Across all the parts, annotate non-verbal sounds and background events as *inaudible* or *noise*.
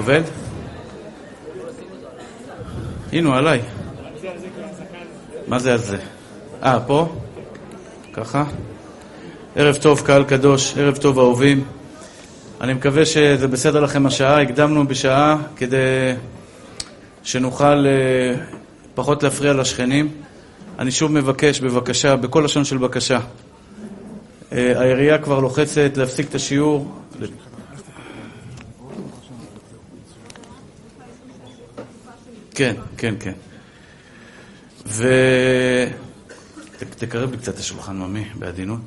עובד? הנה הוא עליי. מה זה על זה? אה, פה? ככה? ערב טוב, קהל קדוש, ערב טוב אהובים. אני מקווה שזה בסדר לכם השעה, הקדמנו בשעה כדי שנוכל אה, פחות להפריע לשכנים. אני שוב מבקש, בבקשה, בכל לשון של בקשה. אה, העירייה כבר לוחצת להפסיק את השיעור. כן, כן, כן. ו... תקרב לי קצת את השולחן, ממי, בעדינות.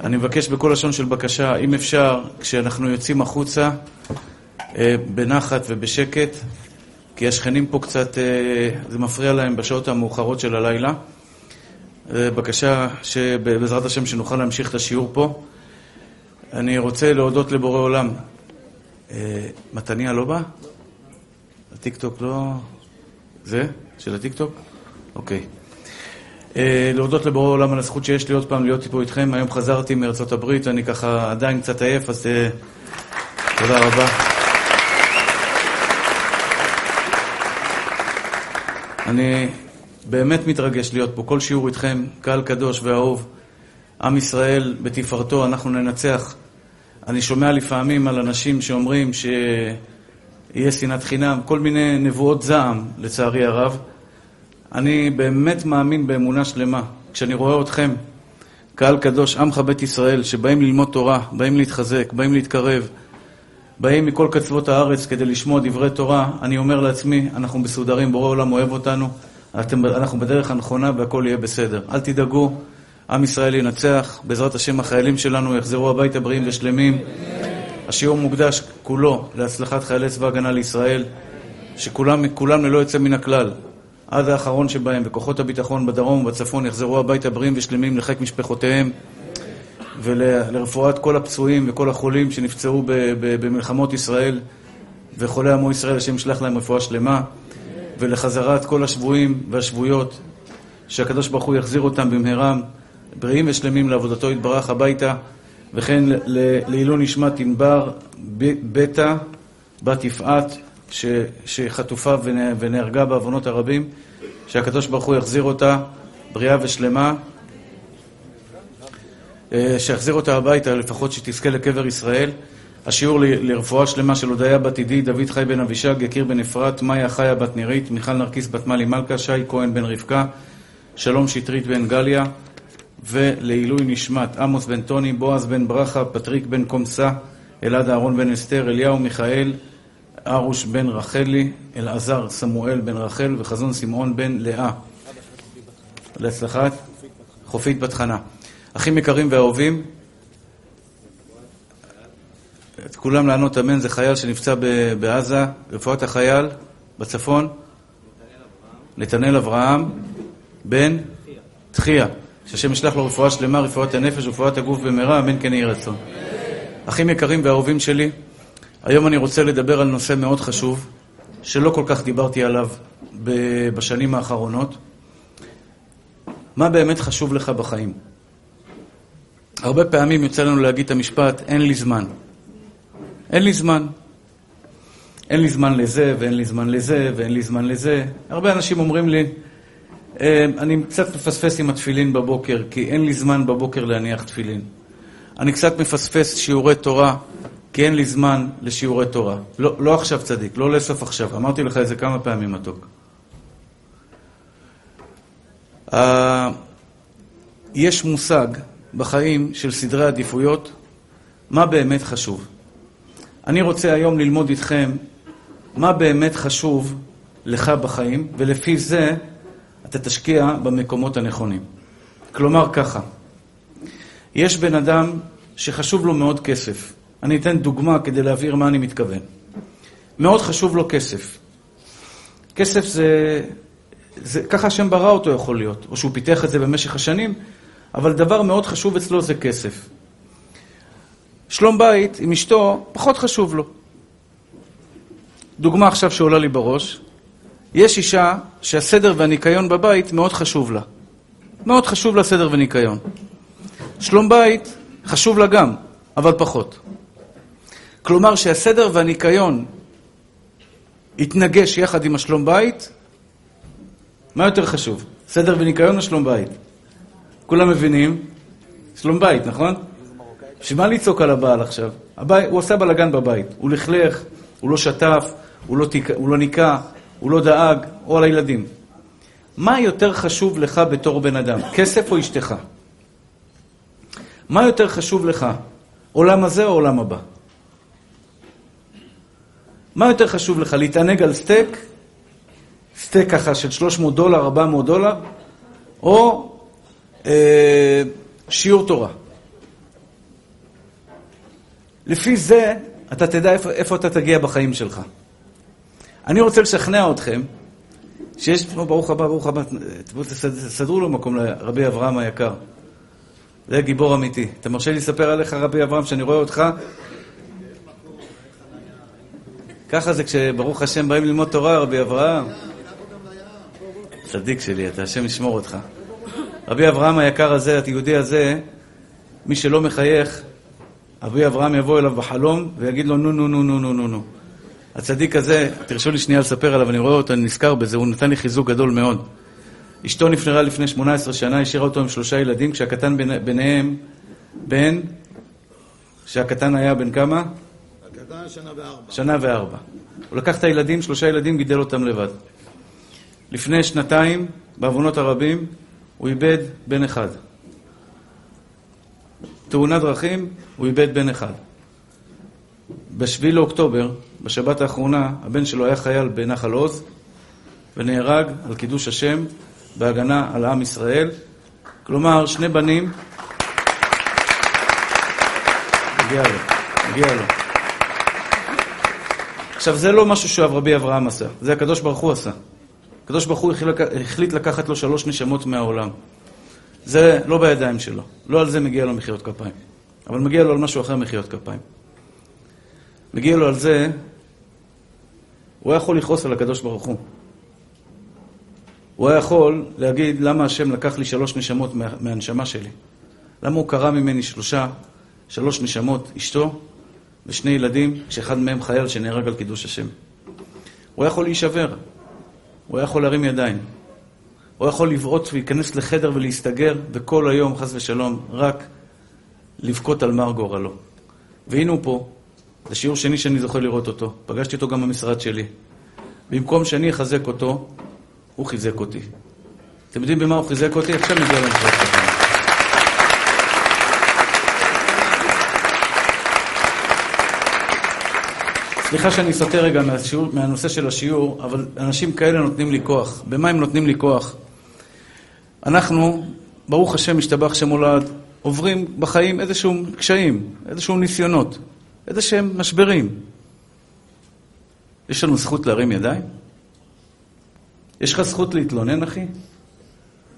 אני מבקש בכל לשון של בקשה, אם אפשר, כשאנחנו יוצאים החוצה, אה, בנחת ובשקט, כי השכנים פה קצת, אה, זה מפריע להם בשעות המאוחרות של הלילה. אה, בקשה שבעזרת השם שנוכל להמשיך את השיעור פה. אני רוצה להודות לבורא עולם. מתניה לא בא? הטיקטוק לא... זה? של הטיקטוק? אוקיי. אה, להודות לבורא עולם על הזכות שיש לי עוד פעם להיות פה איתכם. היום חזרתי מארצות הברית, אני ככה עדיין קצת עייף, אז אה, תודה רבה. אני באמת מתרגש להיות פה, כל שיעור איתכם, קהל קדוש ואהוב. עם ישראל בתפארתו, אנחנו ננצח. אני שומע לפעמים על אנשים שאומרים שיהיה שנאת חינם, כל מיני נבואות זעם, לצערי הרב. אני באמת מאמין באמונה שלמה. כשאני רואה אתכם, קהל קדוש, עמך בית ישראל, שבאים ללמוד תורה, באים להתחזק, באים להתקרב, באים מכל קצוות הארץ כדי לשמוע דברי תורה, אני אומר לעצמי, אנחנו מסודרים, בורא עולם אוהב אותנו, אתם, אנחנו בדרך הנכונה והכל יהיה בסדר. אל תדאגו, עם ישראל ינצח, בעזרת השם החיילים שלנו יחזרו הביתה בריאים ושלמים. השיעור מוקדש כולו להצלחת חיילי צבא הגנה לישראל, שכולם ללא יוצא מן הכלל עד האחרון שבהם, וכוחות הביטחון בדרום ובצפון יחזרו הביתה בריאים ושלמים לחיק משפחותיהם ולרפואת כל הפצועים וכל החולים שנפצעו במלחמות ישראל וחולי עמו ישראל, השם ישלח להם רפואה שלמה ולחזרת כל השבויים והשבויות שהקדוש ברוך הוא יחזיר אותם במהרם בריאים ושלמים לעבודתו יתברך הביתה וכן לעילוי נשמת ענבר בטה בת יפעת שחטופה ונהרגה בעוונות הרבים, שהקדוש ברוך הוא יחזיר אותה בריאה ושלמה, אה, שיחזיר אותה הביתה, לפחות שתזכה לקבר ישראל. השיעור לרפואה שלמה של הודיה בת עידי, דוד חי בן אבישג, יקיר בן אפרת, מאיה חיה בת נירית, מיכל נרקיס בת מלי מלכה, שי כהן בן רבקה, שלום שטרית בן גליה, ולעילוי נשמת עמוס בן טוני, בועז בן ברכה, פטריק בן קומסה, אלעד אהרון בן אסתר, אליהו מיכאל, ארוש בן רחלי, אלעזר סמואל בן רחל וחזון שמעון בן לאה. להצלחת חופית בת חנה. אחים יקרים ואהובים, את כולם לענות אמן, זה חייל שנפצע בעזה, רפואת החייל בצפון, נתנאל אברהם, בן תחייה, שהשם ישלח לו רפואה שלמה, רפואת הנפש ורפואת הגוף במהרה, אמן כן יהי רצון. אחים יקרים ואהובים שלי, היום אני רוצה לדבר על נושא מאוד חשוב, שלא כל כך דיברתי עליו בשנים האחרונות. מה באמת חשוב לך בחיים? הרבה פעמים יוצא לנו להגיד את המשפט, אין לי זמן. אין לי זמן. אין לי זמן לזה, ואין לי זמן לזה, ואין לי זמן לזה. הרבה אנשים אומרים לי, אני קצת מפספס עם התפילין בבוקר, כי אין לי זמן בבוקר להניח תפילין. אני קצת מפספס שיעורי תורה, כי אין לי זמן לשיעורי תורה. לא, לא עכשיו צדיק, לא לסוף עכשיו. אמרתי לך את זה כמה פעמים מתוק. Uh, יש מושג בחיים של סדרי עדיפויות, מה באמת חשוב. אני רוצה היום ללמוד איתכם מה באמת חשוב לך בחיים, ולפי זה אתה תשקיע במקומות הנכונים. כלומר ככה, יש בן אדם שחשוב לו מאוד כסף. אני אתן דוגמה כדי להבהיר מה אני מתכוון. מאוד חשוב לו כסף. כסף זה, זה, ככה השם ברא אותו יכול להיות, או שהוא פיתח את זה במשך השנים, אבל דבר מאוד חשוב אצלו זה כסף. שלום בית עם אשתו, פחות חשוב לו. דוגמה עכשיו שעולה לי בראש, יש אישה שהסדר והניקיון בבית מאוד חשוב לה. מאוד חשוב לה סדר וניקיון. שלום בית חשוב לה גם, אבל פחות. כלומר שהסדר והניקיון יתנגש יחד עם השלום בית, מה יותר חשוב? סדר וניקיון או שלום בית? כולם מבינים? שלום בית, נכון? בשביל מה לצעוק על הבעל עכשיו? הבית, הוא עשה בלאגן בבית. הוא לכלך, הוא לא שטף, הוא לא, תיק, הוא לא ניקה, הוא לא דאג, או על הילדים. מה יותר חשוב לך בתור בן אדם, כסף או אשתך? מה יותר חשוב לך, עולם הזה או עולם הבא? מה יותר חשוב לך, להתענג על סטייק, סטייק ככה של 300 דולר, 400 דולר, או אה, שיעור תורה? לפי זה אתה תדע איפה, איפה אתה תגיע בחיים שלך. אני רוצה לשכנע אתכם שיש, ברוך הבא, ברוך הבא, תסדרו לו מקום לרבי אברהם היקר. זה גיבור אמיתי. אתה מרשה לי לספר עליך, רבי אברהם, שאני רואה אותך? ככה זה כשברוך השם באים ללמוד תורה, רבי אברהם. צדיק שלי, אתה השם ישמור אותך. רבי אברהם היקר הזה, היהודי הזה, מי שלא מחייך, רבי אברהם יבוא אליו בחלום ויגיד לו נו נו נו נו נו נו נו. הצדיק הזה, תרשו לי שנייה לספר עליו, אני רואה אותו, אני נזכר בזה, הוא נתן לי חיזוק גדול מאוד. אשתו נפטרה לפני 18 שנה, השאירה אותו עם שלושה ילדים, כשהקטן ביניהם, בן, כשהקטן היה בן כמה? הקטן שנה וארבע. שנה וארבע. הוא לקח את הילדים, שלושה ילדים, גידל אותם לבד. לפני שנתיים, בעוונות הרבים, הוא איבד בן אחד. תאונת דרכים, הוא איבד בן אחד. ב-7 לאוקטובר, בשבת האחרונה, הבן שלו היה חייל בנחל עוז, ונהרג על קידוש השם בהגנה על עם ישראל. כלומר, שני בנים... מגיע לו, מגיע לו. עכשיו, זה לא משהו שרבי אברהם עשה, זה הקדוש ברוך הוא עשה. הקדוש ברוך הוא החליט לקחת לו שלוש נשמות מהעולם. זה לא בידיים שלו, לא על זה מגיע לו מחיאות כפיים. אבל מגיע לו על משהו אחר מחיאות כפיים. מגיע לו על זה, הוא היה יכול לכעוס על הקדוש ברוך הוא. הוא היה יכול להגיד, למה השם לקח לי שלוש נשמות מה, מהנשמה שלי? למה הוא קרא ממני שלושה, שלוש נשמות, אשתו ושני ילדים, כשאחד מהם חייל שנהרג על קידוש השם? הוא היה יכול להישבר, הוא היה יכול להרים ידיים. הוא יכול לבעוט ולהיכנס לחדר ולהסתגר, וכל היום, חס ושלום, רק לבכות על מר גורלו. והנה הוא פה, זה שיעור שני שאני זוכר לראות אותו. פגשתי אותו גם במשרד שלי. במקום שאני אחזק אותו, הוא חיזק אותי. אתם יודעים במה הוא חיזק אותי? עכשיו נגיע למשרד קטן. סליחה שאני סוטה רגע מהשיעור, מהנושא של השיעור, אבל אנשים כאלה נותנים לי כוח. במה הם נותנים לי כוח? אנחנו, ברוך השם, משתבח שמולד, עוברים בחיים איזשהם קשיים, איזשהם ניסיונות, איזשהם משברים. יש לנו זכות להרים ידיים? יש לך זכות להתלונן, אחי?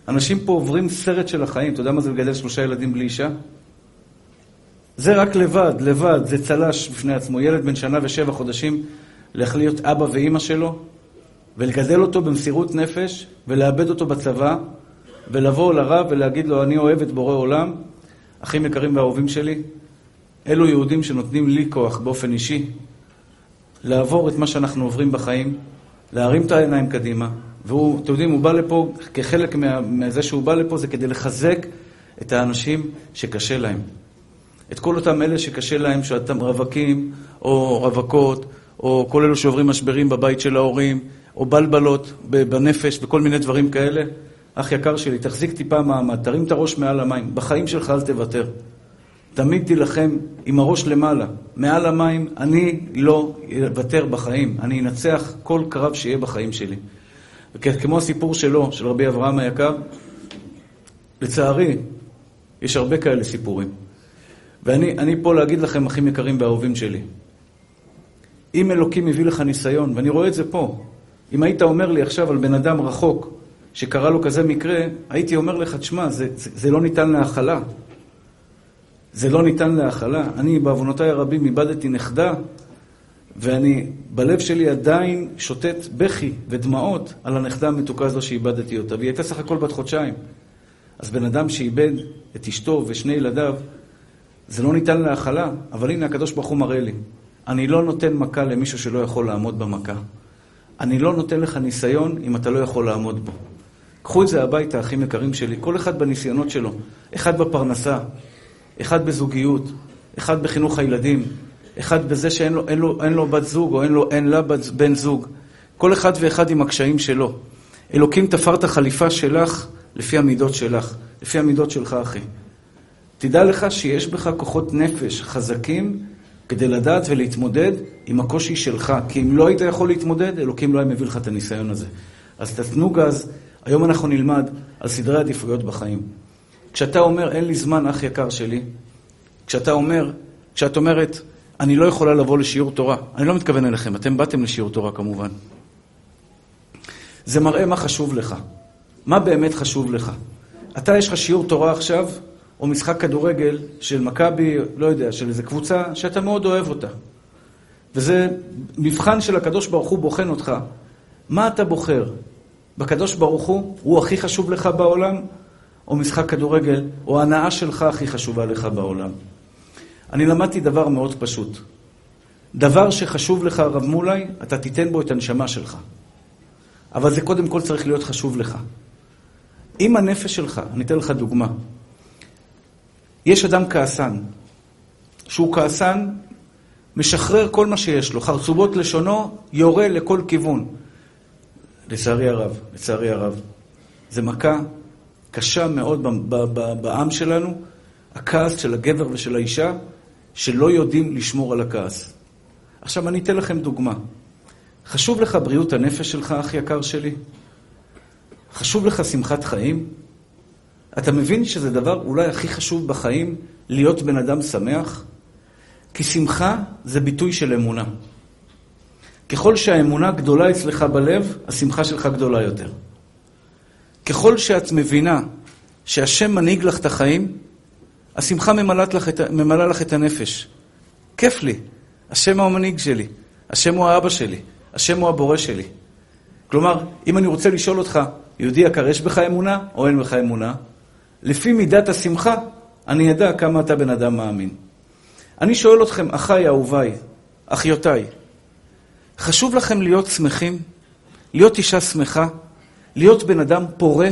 אנשים פה עוברים סרט של החיים. אתה יודע מה זה לגדל שלושה ילדים בלי אישה? זה רק לבד, לבד, זה צל"ש בפני עצמו. ילד בן שנה ושבע חודשים, להיות אבא ואימא שלו, ולגדל אותו במסירות נפש, ולאבד אותו בצבא, ולבוא לרב ולהגיד לו, אני אוהב את בורא עולם, אחים יקרים ואהובים שלי, אלו יהודים שנותנים לי כוח באופן אישי לעבור את מה שאנחנו עוברים בחיים, להרים את העיניים קדימה, והוא, אתם יודעים, הוא בא לפה, כחלק מזה שהוא בא לפה, זה כדי לחזק את האנשים שקשה להם. את כל אותם אלה שקשה להם, שאתם רווקים או רווקות, או כל אלו שעוברים משברים בבית של ההורים, או בלבלות בנפש, וכל מיני דברים כאלה. אח יקר שלי, תחזיק טיפה מעמד, תרים את הראש מעל המים. בחיים שלך אל תוותר. תמיד תילחם עם הראש למעלה. מעל המים, אני לא אוותר בחיים. אני אנצח כל קרב שיהיה בחיים שלי. כמו הסיפור שלו, של רבי אברהם היקר, לצערי, יש הרבה כאלה סיפורים. ואני פה להגיד לכם, אחים יקרים ואהובים שלי, אם אלוקים מביא לך ניסיון, ואני רואה את זה פה, אם היית אומר לי עכשיו על בן אדם רחוק, שקרה לו כזה מקרה, הייתי אומר לך, תשמע, זה, זה, זה לא ניתן להכלה. זה לא ניתן להכלה. אני, בעוונותיי הרבים, איבדתי נכדה, ואני, בלב שלי עדיין שוטט בכי ודמעות על הנכדה המתוקה הזו שאיבדתי אותה, והיא הייתה סך הכל בת חודשיים. אז בן אדם שאיבד את אשתו ושני ילדיו, זה לא ניתן להכלה, אבל הנה הקדוש ברוך הוא מראה לי. אני לא נותן מכה למישהו שלא יכול לעמוד במכה. אני לא נותן לך ניסיון אם אתה לא יכול לעמוד בו. קחו את זה הביתה, אחים יקרים שלי, כל אחד בניסיונות שלו. אחד בפרנסה, אחד בזוגיות, אחד בחינוך הילדים, אחד בזה שאין לו, אין לו, אין לו בת זוג או אין, לו, אין לה בת, בן זוג. כל אחד ואחד עם הקשיים שלו. אלוקים תפר את החליפה שלך לפי המידות שלך, לפי המידות שלך, אחי. תדע לך שיש בך כוחות נפש חזקים כדי לדעת ולהתמודד עם הקושי שלך. כי אם לא היית יכול להתמודד, אלוקים לא היה מביא לך את הניסיון הזה. אז תתנו גז, היום אנחנו נלמד על סדרי עדיפויות בחיים. כשאתה אומר, אין לי זמן, אח יקר שלי, כשאתה אומר, כשאת אומרת, אני לא יכולה לבוא לשיעור תורה, אני לא מתכוון אליכם, אתם באתם לשיעור תורה כמובן. זה מראה מה חשוב לך. מה באמת חשוב לך? אתה, יש לך שיעור תורה עכשיו, או משחק כדורגל של מכבי, לא יודע, של איזו קבוצה שאתה מאוד אוהב אותה. וזה מבחן של הקדוש ברוך הוא בוחן אותך. מה אתה בוחר? בקדוש ברוך הוא, הוא הכי חשוב לך בעולם, או משחק כדורגל, או ההנאה שלך הכי חשובה לך בעולם? אני למדתי דבר מאוד פשוט. דבר שחשוב לך, הרב מולי, אתה תיתן בו את הנשמה שלך. אבל זה קודם כל צריך להיות חשוב לך. אם הנפש שלך, אני אתן לך דוגמה. יש אדם כעסן, שהוא כעסן, משחרר כל מה שיש לו, חרצובות לשונו, יורה לכל כיוון. לצערי הרב, לצערי הרב. זו מכה קשה מאוד בעם שלנו, הכעס של הגבר ושל האישה, שלא יודעים לשמור על הכעס. עכשיו, אני אתן לכם דוגמה. חשוב לך בריאות הנפש שלך, אח יקר שלי? חשוב לך שמחת חיים? אתה מבין שזה דבר אולי הכי חשוב בחיים, להיות בן אדם שמח? כי שמחה זה ביטוי של אמונה. ככל שהאמונה גדולה אצלך בלב, השמחה שלך גדולה יותר. ככל שאת מבינה שהשם מנהיג לך את החיים, השמחה ממלאת לך את, ממלאה לך את הנפש. כיף לי. השם הוא המנהיג שלי. השם הוא האבא שלי. השם הוא הבורא שלי. כלומר, אם אני רוצה לשאול אותך, יהודי יקר, יש בך אמונה או אין בך אמונה? לפי מידת השמחה, אני אדע כמה אתה בן אדם מאמין. אני שואל אתכם, אחיי, אהוביי, אחיותיי, חשוב לכם להיות שמחים? להיות אישה שמחה? להיות בן אדם פורה?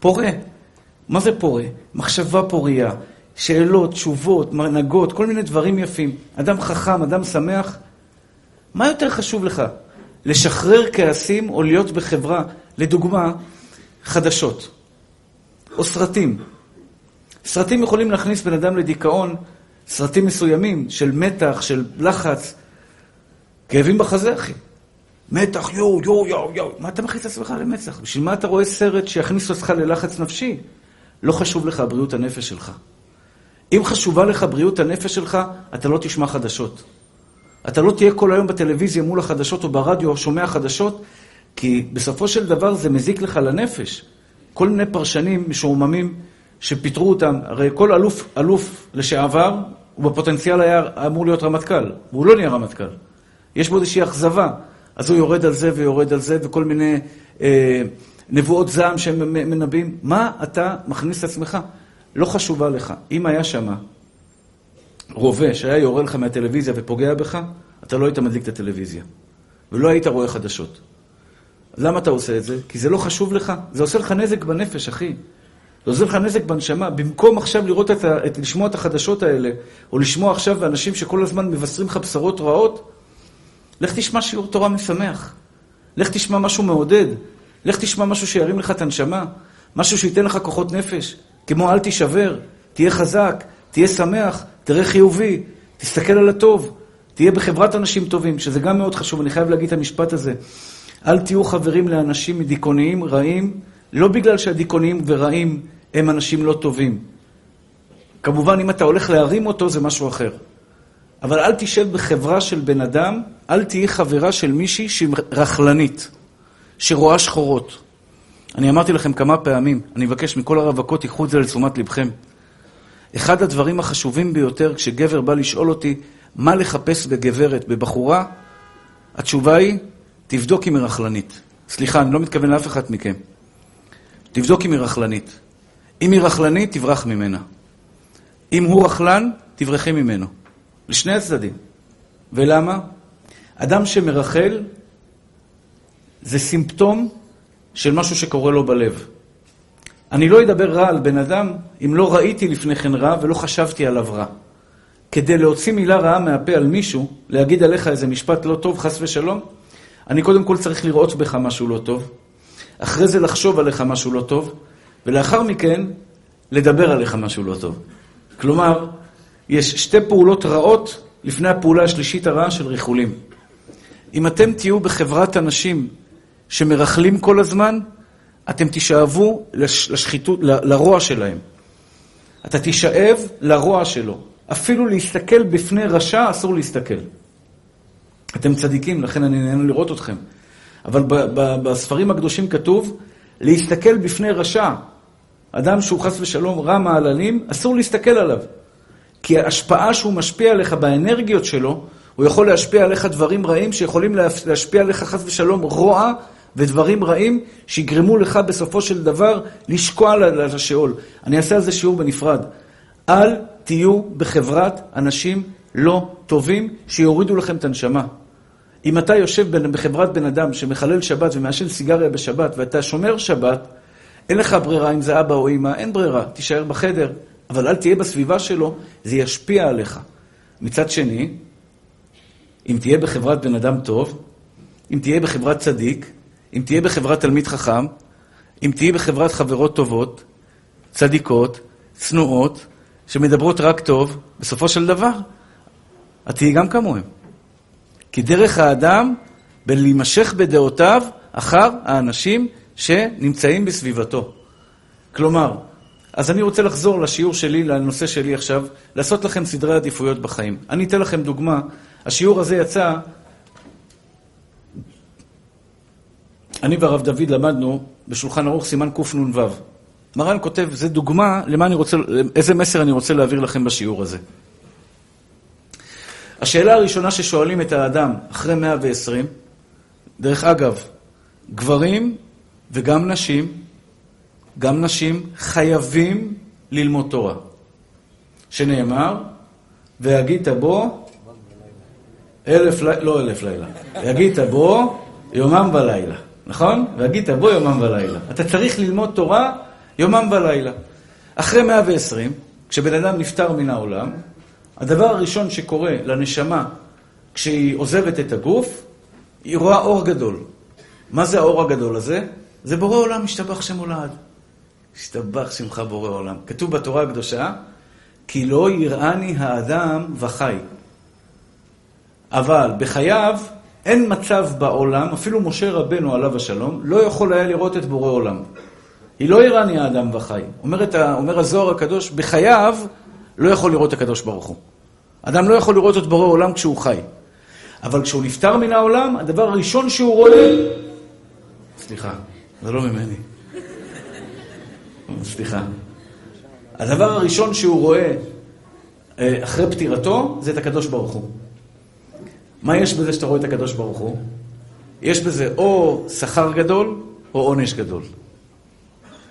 פורה. מה זה פורה? מחשבה פורייה, שאלות, תשובות, מנהגות, כל מיני דברים יפים. אדם חכם, אדם שמח. מה יותר חשוב לך? לשחרר כעסים או להיות בחברה, לדוגמה, חדשות או סרטים. סרטים יכולים להכניס בן אדם לדיכאון, סרטים מסוימים של מתח, של לחץ, כאבים בחזה, אחי. מתח, יואו, יואו, יואו, יואו. מה אתה מכניס את עצמך למצח? בשביל מה אתה רואה סרט שיכניס אותך ללחץ נפשי? לא חשוב לך בריאות הנפש שלך. אם חשובה לך בריאות הנפש שלך, אתה לא תשמע חדשות. אתה לא תהיה כל היום בטלוויזיה מול החדשות או ברדיו שומע חדשות, כי בסופו של דבר זה מזיק לך לנפש. כל מיני פרשנים משועממים שפיטרו אותם, הרי כל אלוף, אלוף לשעבר, הוא בפוטנציאל היה אמור להיות רמטכ"ל, והוא לא נהיה רמטכ"ל. יש בו איזושהי אכזבה. אז הוא יורד על זה ויורד על זה, וכל מיני אה, נבואות זעם שהם מנבאים. מה אתה מכניס את עצמך? לא חשובה לך. אם היה שם רובה שהיה יורה לך מהטלוויזיה ופוגע בך, אתה לא היית מדליק את הטלוויזיה. ולא היית רואה חדשות. למה אתה עושה את זה? כי זה לא חשוב לך. זה עושה לך נזק בנפש, אחי. זה עושה לך נזק בנשמה. במקום עכשיו לראות את ה... את... לשמוע את החדשות האלה, או לשמוע עכשיו אנשים שכל הזמן מבשרים לך בשורות רעות, לך תשמע שיעור תורה משמח. לך תשמע משהו מעודד. לך תשמע משהו שירים לך את הנשמה. משהו שייתן לך כוחות נפש. כמו אל תישבר, תהיה חזק, תהיה שמח, תראה חיובי, תסתכל על הטוב, תהיה בחברת אנשים טובים, שזה גם מאוד חשוב, אני חייב להגיד את המשפט הזה. אל תהיו חברים לאנשים דיכאוניים רעים, לא בגלל שהדיכאוניים ורעים הם אנשים לא טובים. כמובן, אם אתה הולך להרים אותו, זה משהו אחר. אבל אל תשב בחברה של בן אדם, אל תהיי חברה של מישהי שהיא רכלנית, שרואה שחורות. אני אמרתי לכם כמה פעמים, אני מבקש מכל הרווקות, תיקחו את זה לתשומת לבכם. אחד הדברים החשובים ביותר כשגבר בא לשאול אותי מה לחפש בגברת, בבחורה, התשובה היא, תבדוק אם היא רכלנית. סליחה, אני לא מתכוון לאף אחד מכם. תבדוק אם היא רכלנית. אם היא רכלנית, תברח ממנה. אם הוא רכלן, תברחי ממנו. לשני הצדדים. ולמה? אדם שמרחל זה סימפטום של משהו שקורה לו בלב. אני לא אדבר רע על בן אדם אם לא ראיתי לפני כן רע ולא חשבתי עליו רע. כדי להוציא מילה רעה מהפה על מישהו, להגיד עליך איזה משפט לא טוב, חס ושלום, אני קודם כל צריך לראות בך משהו לא טוב, אחרי זה לחשוב עליך משהו לא טוב, ולאחר מכן לדבר עליך משהו לא טוב. כלומר, יש שתי פעולות רעות לפני הפעולה השלישית הרעה של ריחולים. אם אתם תהיו בחברת אנשים שמרכלים כל הזמן, אתם תשאבו לשחיתות, לרוע שלהם. אתה תשאב לרוע שלו. אפילו להסתכל בפני רשע אסור להסתכל. אתם צדיקים, לכן אני נהנה לראות אתכם. אבל בספרים הקדושים כתוב, להסתכל בפני רשע. אדם שהוא חס ושלום רע מעללים, אסור להסתכל עליו. כי ההשפעה שהוא משפיע עליך באנרגיות שלו, הוא יכול להשפיע עליך דברים רעים שיכולים להשפיע עליך חס ושלום רוע ודברים רעים שיגרמו לך בסופו של דבר לשקוע לשאול. אני אעשה על זה שיעור בנפרד. אל תהיו בחברת אנשים לא טובים שיורידו לכם את הנשמה. אם אתה יושב בחברת בן אדם שמחלל שבת ומעשן סיגריה בשבת ואתה שומר שבת, אין לך ברירה אם זה אבא או אמא, אין ברירה, תישאר בחדר, אבל אל תהיה בסביבה שלו, זה ישפיע עליך. מצד שני, אם תהיה בחברת בן אדם טוב, אם תהיה בחברת צדיק, אם תהיה בחברת תלמיד חכם, אם תהיה בחברת חברות טובות, צדיקות, צנועות, שמדברות רק טוב, בסופו של דבר, את תהיי גם כמוהם. כי דרך האדם, בלהימשך בדעותיו אחר האנשים שנמצאים בסביבתו. כלומר, אז אני רוצה לחזור לשיעור שלי, לנושא שלי עכשיו, לעשות לכם סדרי עדיפויות בחיים. אני אתן לכם דוגמה. השיעור הזה יצא, אני והרב דוד למדנו בשולחן ערוך סימן קנ"ו. מרן כותב, זה דוגמה למה אני רוצה, איזה מסר אני רוצה להעביר לכם בשיעור הזה. השאלה הראשונה ששואלים את האדם אחרי 120, דרך אגב, גברים וגם נשים, גם נשים חייבים ללמוד תורה. שנאמר, והגית בו אלף לילה, לא אלף לילה, והגית בו יומם ולילה, נכון? והגית בו יומם ולילה. אתה צריך ללמוד תורה יומם ולילה. אחרי 120, כשבן אדם נפטר מן העולם, הדבר הראשון שקורה לנשמה כשהיא עוזבת את הגוף, היא רואה אור גדול. מה זה האור הגדול הזה? זה בורא עולם, השתבח שם. השתבח שמך בורא עולם. כתוב בתורה הקדושה, כי לא יראני האדם וחי. אבל בחייו אין מצב בעולם, אפילו משה רבנו עליו השלום, לא יכול היה לראות את בורא עולם. היא לא איראני האדם וחי. אומר, ה, אומר הזוהר הקדוש, בחייו לא יכול לראות הקדוש ברוך הוא. אדם לא יכול לראות את בורא עולם כשהוא חי. אבל כשהוא נפטר מן העולם, הדבר הראשון שהוא רואה... סליחה, זה לא ממני. סליחה. הדבר הראשון שהוא רואה אה, אחרי פטירתו, זה את הקדוש ברוך הוא. מה יש בזה שאתה רואה את הקדוש ברוך הוא? יש בזה או שכר גדול או עונש גדול.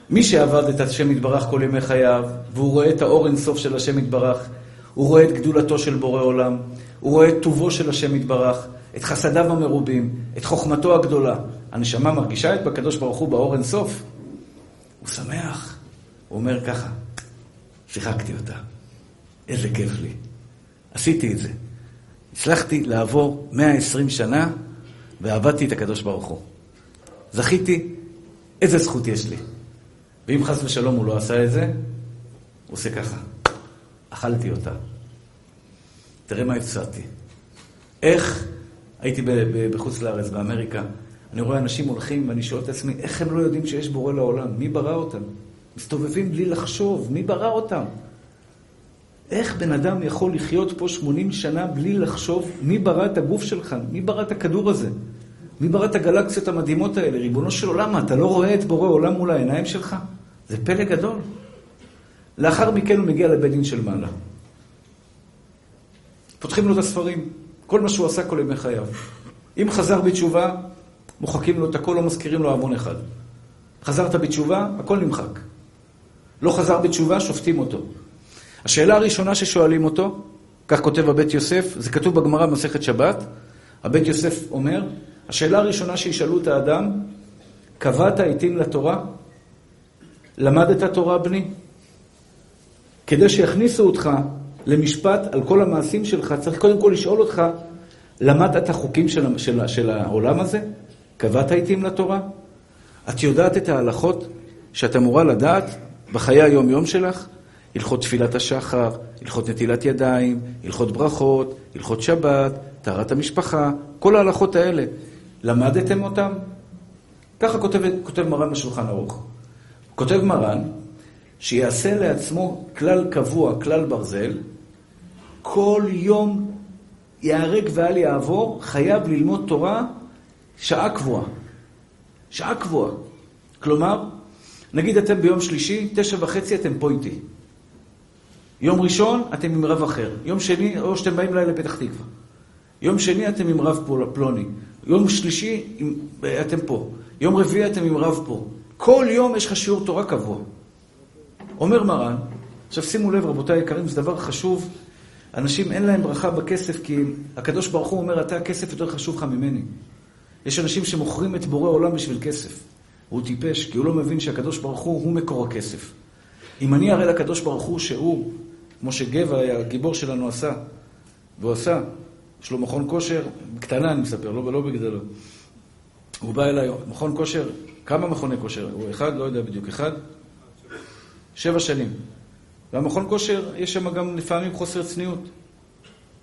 מי שעבד את השם יתברך כל ימי חייו, והוא רואה את האור אינסוף של השם יתברך, הוא רואה את גדולתו של בורא עולם, הוא רואה את טובו של השם יתברך, את חסדיו המרובים, את חוכמתו הגדולה. הנשמה מרגישה את בקדוש ברוך הוא באור אינסוף. הוא שמח. הוא אומר ככה, שיחקתי אותה. איזה כיף לי. עשיתי את זה. הצלחתי לעבור 120 שנה ועבדתי את הקדוש ברוך הוא. זכיתי, איזה זכות יש לי. ואם חס ושלום הוא לא עשה את זה, הוא עושה ככה. אכלתי אותה. תראה מה הפסדתי. איך הייתי בחוץ לארץ, באמריקה, אני רואה אנשים הולכים ואני שואל את עצמי, איך הם לא יודעים שיש בורא לעולם? מי ברא אותם? מסתובבים בלי לחשוב, מי ברא אותם? איך בן אדם יכול לחיות פה 80 שנה בלי לחשוב מי ברא את הגוף שלך, מי ברא את הכדור הזה, מי ברא את הגלקסיות המדהימות האלה? ריבונו של עולם, אתה לא רואה את בורא עולם מול העיניים שלך? זה פלא גדול. לאחר מכן הוא מגיע לבית דין של מעלה. פותחים לו את הספרים, כל מה שהוא עשה כל ימי חייו. אם חזר בתשובה, מוחקים לו את הכל, לא מזכירים לו המון אחד. חזרת בתשובה, הכל נמחק. לא חזר בתשובה, שופטים אותו. השאלה הראשונה ששואלים אותו, כך כותב הבית יוסף, זה כתוב בגמרא במסכת שבת, הבית יוסף אומר, השאלה הראשונה שישאלו את האדם, קבעת עיתים לתורה? למדת תורה בני? כדי שיכניסו אותך למשפט על כל המעשים שלך, צריך קודם כל לשאול אותך, למדת את החוקים של, של, של העולם הזה? קבעת עיתים לתורה? את יודעת את ההלכות שאת אמורה לדעת בחיי היום-יום שלך? הלכות תפילת השחר, הלכות נטילת ידיים, הלכות ברכות, הלכות שבת, טהרת המשפחה, כל ההלכות האלה. למדתם אותם? ככה כותב, כותב מרן בשולחן ערוך. כותב מרן שיעשה לעצמו כלל קבוע, כלל ברזל, כל יום ייהרג ואל יעבור, חייב ללמוד תורה שעה קבועה. שעה קבועה. כלומר, נגיד אתם ביום שלישי, תשע וחצי אתם פה איתי. יום ראשון אתם עם רב אחר. יום שני, או שאתם באים לילה לפתח תקווה. יום שני אתם עם רב פלוני. יום שלישי אתם פה. יום רביעי אתם עם רב פה. כל יום יש לך שיעור תורה קבוע. אומר מרן, עכשיו שימו לב רבותיי היקרים, זה דבר חשוב. אנשים אין להם ברכה בכסף כי הקדוש ברוך הוא אומר, אתה הכסף יותר חשוב לך ממני. יש אנשים שמוכרים את בורא עולם בשביל כסף. הוא טיפש, כי הוא לא מבין שהקדוש ברוך הוא הוא מקור הכסף. אם אני אראה לקדוש ברוך הוא שהוא, כמו שגבע, הגיבור שלנו, עשה, והוא עשה, יש לו מכון כושר, קטנה אני מספר, לא, לא בגדלו. הוא בא אליי, מכון כושר, כמה מכוני כושר? הוא אחד, לא יודע בדיוק, אחד? שבע שנים. והמכון כושר, יש שם גם לפעמים חוסר צניעות.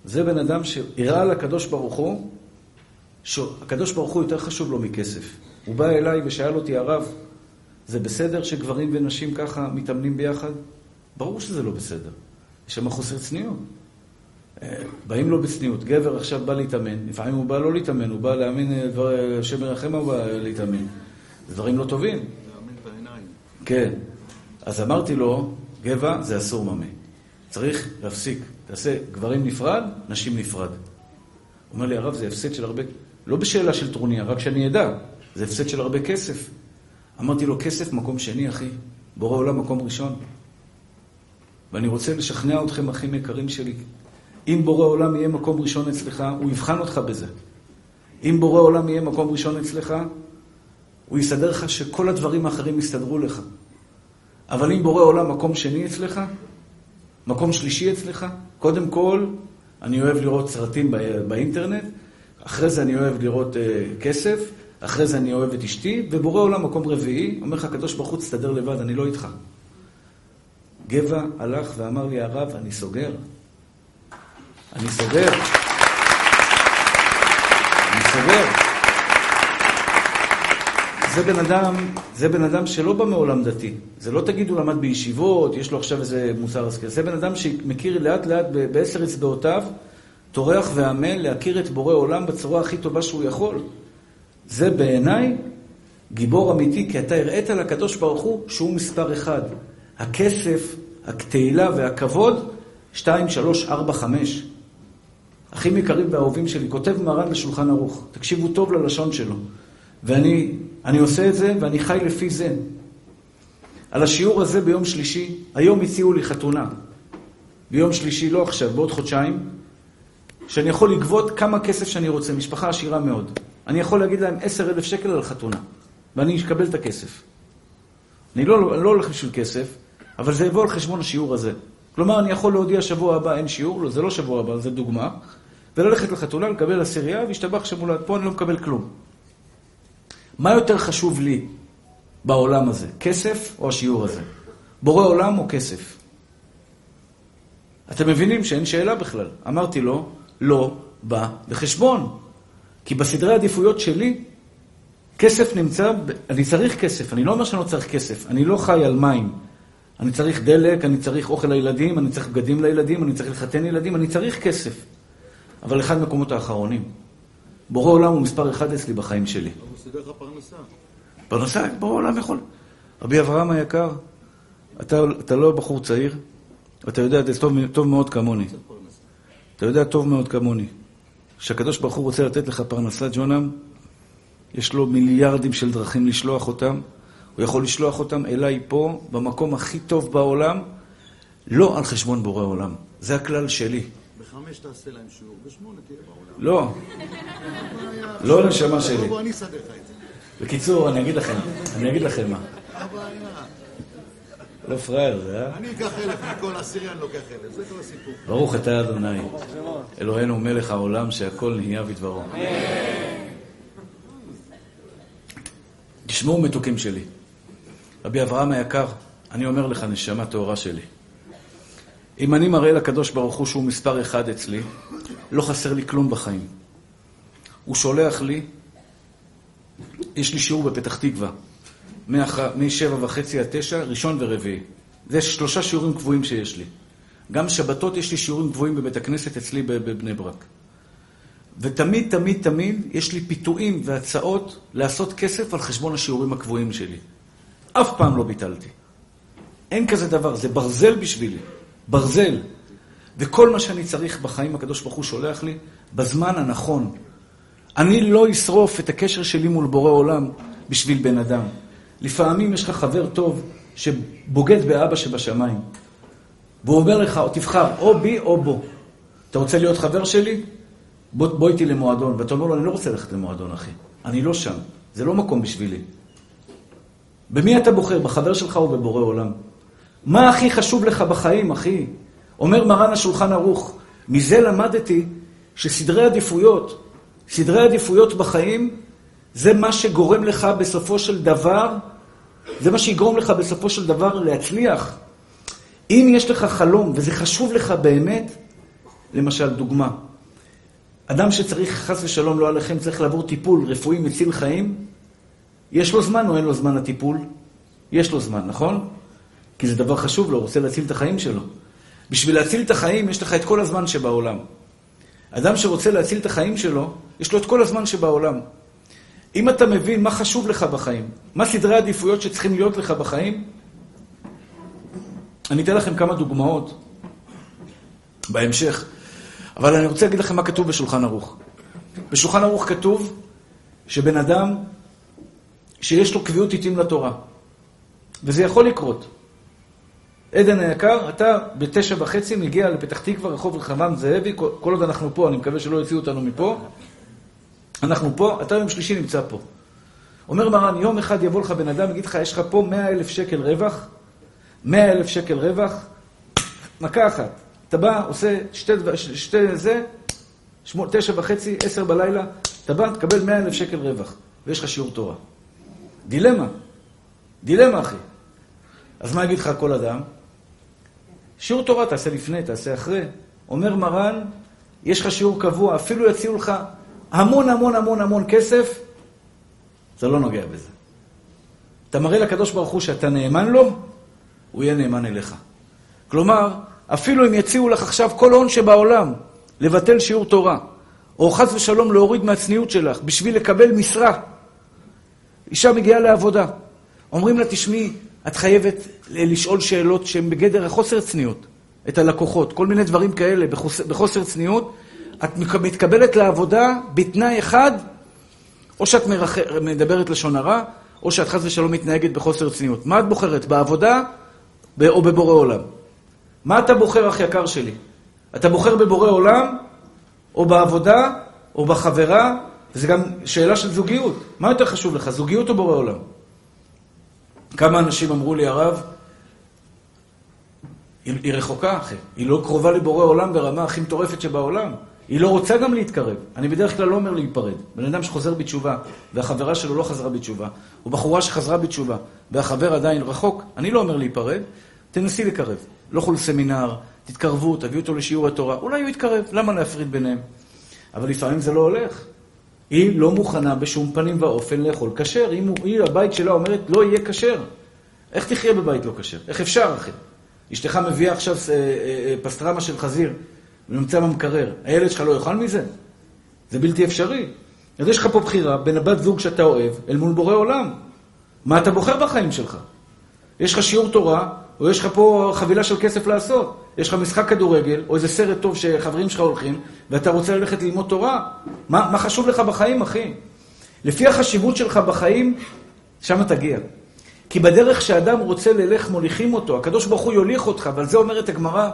זה בן אדם שהראה לקדוש ברוך הוא, שהקדוש ברוך הוא יותר חשוב לו מכסף. הוא בא אליי ושאל אותי, הרב, זה בסדר שגברים ונשים ככה מתאמנים ביחד? ברור שזה לא בסדר. יש שם חוסר צניעות. אה, באים לו בצניעות. גבר עכשיו בא להתאמן, לפעמים הוא בא לא להתאמן, הוא בא להאמין, אה, השם ירחם הוא בא להתאמן. זה דברים לא טובים. להאמין בעיניים. כן. אז אמרתי לו, גבע זה אסור ממה. צריך להפסיק. תעשה גברים נפרד, נשים נפרד. הוא אומר לי, הרב, זה הפסד של הרבה... לא בשאלה של טרוניה, רק שאני אדע. זה הפסד של הרבה כסף. אמרתי לו, כסף מקום שני, אחי. בורא עולם מקום ראשון. ואני רוצה לשכנע אתכם, אחים יקרים שלי. אם בורא עולם יהיה מקום ראשון אצלך, הוא יבחן אותך בזה. אם בורא עולם יהיה מקום ראשון אצלך, הוא יסדר לך שכל הדברים האחרים יסתדרו לך. אבל אם בורא עולם מקום שני אצלך, מקום שלישי אצלך, קודם כל, אני אוהב לראות סרטים באינטרנט, אחרי זה אני אוהב לראות uh, כסף, אחרי זה אני אוהב את אשתי, ובורא עולם מקום רביעי, אומר לך הקדוש ברוך הוא, תסתדר לבד, אני לא איתך. גבע הלך ואמר לי, הרב, אני סוגר. אני סוגר. אני סוגר. זה בן אדם, זה בן אדם שלא בא מעולם דתי. זה לא תגיד הוא למד בישיבות, יש לו עכשיו איזה מוסר השכל. זה בן אדם שמכיר לאט לאט בעשר אצבעותיו, טורח ועמל להכיר את בורא עולם בצורה הכי טובה שהוא יכול. זה בעיניי גיבור אמיתי, כי אתה הראית לקדוש ברוך הוא שהוא מספר אחד. הכסף, התהילה והכבוד, שתיים, שלוש, ארבע, חמש. אחים יקרים ואהובים שלי, כותב מרן בשולחן ערוך, תקשיבו טוב ללשון שלו. ואני אני עושה את זה ואני חי לפי זה. על השיעור הזה ביום שלישי, היום הציעו לי חתונה. ביום שלישי, לא עכשיו, בעוד חודשיים, שאני יכול לגבות כמה כסף שאני רוצה, משפחה עשירה מאוד. אני יכול להגיד להם עשר אלף שקל על חתונה, ואני אקבל את הכסף. אני לא, לא הולך בשביל כסף, אבל זה יבוא על חשבון השיעור הזה. כלומר, אני יכול להודיע שבוע הבא אין שיעור, לא, זה לא שבוע הבא, זה דוגמה, וללכת לחתונה, לקבל עשירייה, והשתבח שמולד. פה אני לא מקבל כלום. מה יותר חשוב לי בעולם הזה, כסף או השיעור הזה? בורא עולם או כסף? אתם מבינים שאין שאלה בכלל. אמרתי לו, לא בא בחשבון. כי בסדרי העדיפויות שלי, כסף נמצא, אני צריך כסף, אני לא אומר שאני לא צריך כסף, אני לא חי על מים. אני צריך דלק, אני צריך אוכל לילדים, אני צריך בגדים לילדים, אני צריך לחתן ילדים, אני צריך כסף. אבל אחד המקומות האחרונים. בורא עולם הוא מספר אחד אצלי בחיים שלי. אבל הוא סידר לך פרנסה. פרנסה, בורא עולם יכול. רבי אברהם היקר, אתה, אתה לא בחור צעיר, אתה יודע את זה טוב, טוב מאוד כמוני. אתה יודע טוב מאוד כמוני, שהקדוש ברוך הוא רוצה לתת לך פרנסה, ג'ונם, יש לו מיליארדים של דרכים לשלוח אותם. הוא יכול לשלוח אותם אליי פה, במקום הכי טוב בעולם, לא על חשבון בורא עולם. זה הכלל שלי. בחמש תעשה להם שיעור, בשמונה תהיה בעולם. לא, לא נשמה שלי. בקיצור, אני אגיד לכם, אני אגיד לכם מה. לא פראייר זה, אה? אני אקח אלף מכל עשירי, אני לוקח אלף. זה כל הסיפור. ברוך אתה אדוני, אלוהינו מלך העולם שהכל נהיה בדברו. תשמעו מתוקים שלי. רבי אברהם היקר, אני אומר לך, נשמה טהורה שלי. אם אני מראה לקדוש ברוך הוא שהוא מספר אחד אצלי, לא חסר לי כלום בחיים. הוא שולח לי, יש לי שיעור בפתח תקווה, משבע וחצי עד תשע, ראשון ורביעי. זה שלושה שיעורים קבועים שיש לי. גם שבתות יש לי שיעורים קבועים בבית הכנסת אצלי בב- בבני ברק. ותמיד, תמיד, תמיד יש לי פיתויים והצעות לעשות כסף על חשבון השיעורים הקבועים שלי. אף פעם לא ביטלתי. אין כזה דבר, זה ברזל בשבילי. ברזל. וכל מה שאני צריך בחיים, הקדוש ברוך הוא שולח לי בזמן הנכון. אני לא אשרוף את הקשר שלי מול בורא עולם בשביל בן אדם. לפעמים יש לך חבר טוב שבוגד באבא שבשמיים. והוא אומר לך, תבחר או בי או בו. אתה רוצה להיות חבר שלי? בוא, בוא איתי למועדון. ואתה אומר לו, אני לא רוצה ללכת למועדון, אחי. אני לא שם. זה לא מקום בשבילי. במי אתה בוחר? בחבר שלך או בבורא עולם? מה הכי חשוב לך בחיים, אחי? אומר מרן השולחן ערוך, מזה למדתי שסדרי עדיפויות, סדרי עדיפויות בחיים, זה מה שגורם לך בסופו של דבר, זה מה שיגרום לך בסופו של דבר להצליח. אם יש לך חלום, וזה חשוב לך באמת, למשל, דוגמה, אדם שצריך, חס ושלום, לא עליכם, צריך לעבור טיפול רפואי מציל חיים, יש לו זמן או אין לו זמן לטיפול? יש לו זמן, נכון? כי זה דבר חשוב לו, הוא רוצה להציל את החיים שלו. בשביל להציל את החיים, יש לך את כל הזמן שבעולם. אדם שרוצה להציל את החיים שלו, יש לו את כל הזמן שבעולם. אם אתה מבין מה חשוב לך בחיים, מה סדרי העדיפויות שצריכים להיות לך בחיים, אני אתן לכם כמה דוגמאות בהמשך, אבל אני רוצה להגיד לכם מה כתוב בשולחן ערוך. בשולחן ערוך כתוב שבן אדם שיש לו קביעות עיתים לתורה, וזה יכול לקרות. עדן היקר, אתה בתשע וחצי מגיע לפתח תקווה, רחוב רחבעם זאבי, כל, עוד אנחנו פה, אני מקווה שלא יוציאו אותנו מפה. אנחנו פה, אתה יום שלישי נמצא פה. אומר מרן, יום אחד יבוא לך בן אדם, יגיד לך, יש לך פה מאה אלף שקל רווח, מאה אלף שקל רווח, מכה אחת. אתה בא, עושה שתי, שתי זה, שמונה, תשע וחצי, עשר בלילה, אתה בא, תקבל מאה אלף שקל רווח, ויש לך שיעור תורה. דילמה. דילמה, אחי. אז מה יגיד לך כל אדם? שיעור תורה תעשה לפני, תעשה אחרי. אומר מרן, יש לך שיעור קבוע, אפילו יציעו לך המון המון המון המון כסף, זה לא נוגע בזה. אתה מראה לקדוש ברוך הוא שאתה נאמן לו, הוא יהיה נאמן אליך. כלומר, אפילו אם יציעו לך עכשיו כל הון שבעולם לבטל שיעור תורה, או חס ושלום להוריד מהצניעות שלך בשביל לקבל משרה, אישה מגיעה לעבודה, אומרים לה, תשמעי, את חייבת לשאול שאלות שהן בגדר החוסר צניעות, את הלקוחות, כל מיני דברים כאלה בחוסר, בחוסר צניעות. את מתקבלת לעבודה בתנאי אחד, או שאת מרח... מדברת לשון הרע, או שאת חס ושלום מתנהגת בחוסר צניעות. מה את בוחרת, בעבודה או בבורא עולם? מה אתה בוחר, אח יקר שלי? אתה בוחר בבורא עולם, או בעבודה, או בחברה? וזה גם שאלה של זוגיות. מה יותר חשוב לך, זוגיות או בורא עולם? כמה אנשים אמרו לי, הרב, היא רחוקה, אחי. היא לא קרובה לבורא עולם ברמה הכי מטורפת שבעולם. היא לא רוצה גם להתקרב. אני בדרך כלל לא אומר להיפרד. בן אדם שחוזר בתשובה, והחברה שלו לא חזרה בתשובה, או בחורה שחזרה בתשובה, והחבר עדיין רחוק, אני לא אומר להיפרד, תנסי לקרב. לכו לסמינר, תתקרבו, תביאו אותו לשיעור התורה, אולי הוא יתקרב, למה להפריד ביניהם? אבל לפעמים זה לא הולך. היא לא מוכנה בשום פנים ואופן לאכול כשר. אם הוא- היא, הבית שלה אומרת, לא יהיה כשר. איך תחיה בבית לא כשר? איך אפשר, אחי? אשתך מביאה עכשיו אה, אה, אה, פסטרמה של חזיר ונמצא במקרר. הילד שלך לא יאכל מזה? זה בלתי אפשרי. אז יש לך פה בחירה בין הבת זוג שאתה אוהב אל מול בורא עולם. מה אתה בוחר בחיים שלך? יש לך שיעור תורה, או יש לך פה חבילה של כסף לעשות. יש לך משחק כדורגל, או איזה סרט טוב שחברים שלך הולכים, ואתה רוצה ללכת ללמוד תורה. מה, מה חשוב לך בחיים, אחי? לפי החשיבות שלך בחיים, שם תגיע. כי בדרך שאדם רוצה ללך מוליכים אותו, הקדוש ברוך הוא יוליך אותך, ועל זה אומרת הגמרא,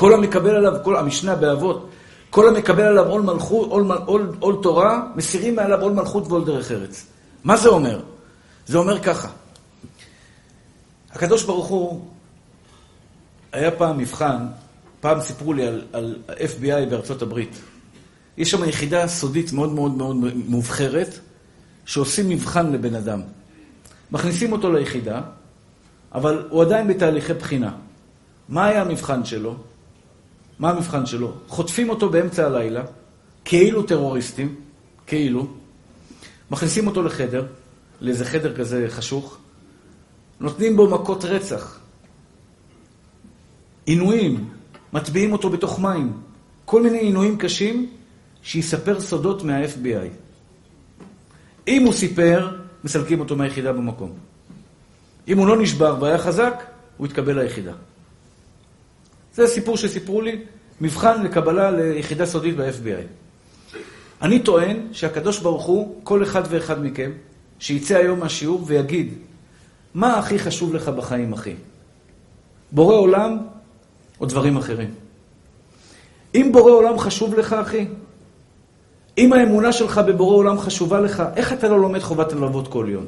כל המקבל עליו, כל המשנה באבות, כל המקבל עליו עול מלכות, עול, עול, עול תורה, מסירים מעליו עול מלכות ועול דרך ארץ. מה זה אומר? זה אומר ככה, הקדוש ברוך הוא, היה פעם מבחן, פעם סיפרו לי על, על ה-FBI בארצות הברית. יש שם יחידה סודית מאוד מאוד מאוד מובחרת, שעושים מבחן לבן אדם. מכניסים אותו ליחידה, אבל הוא עדיין בתהליכי בחינה. מה היה המבחן שלו? מה המבחן שלו? חוטפים אותו באמצע הלילה, כאילו טרוריסטים, כאילו, מכניסים אותו לחדר, לאיזה חדר כזה חשוך, נותנים בו מכות רצח, עינויים, מטביעים אותו בתוך מים, כל מיני עינויים קשים, שיספר סודות מה-FBI. אם הוא סיפר, מסלקים אותו מהיחידה במקום. אם הוא לא נשבר והיה חזק, הוא יתקבל ליחידה. זה סיפור שסיפרו לי, מבחן לקבלה ליחידה סודית ב-FBI. אני טוען שהקדוש ברוך הוא, כל אחד ואחד מכם, שיצא היום מהשיעור ויגיד, מה הכי חשוב לך בחיים, אחי? בורא עולם או דברים אחרים? אם בורא עולם חשוב לך, אחי, אם האמונה שלך בבורא עולם חשובה לך, איך אתה לא לומד חובת הלוות כל יום?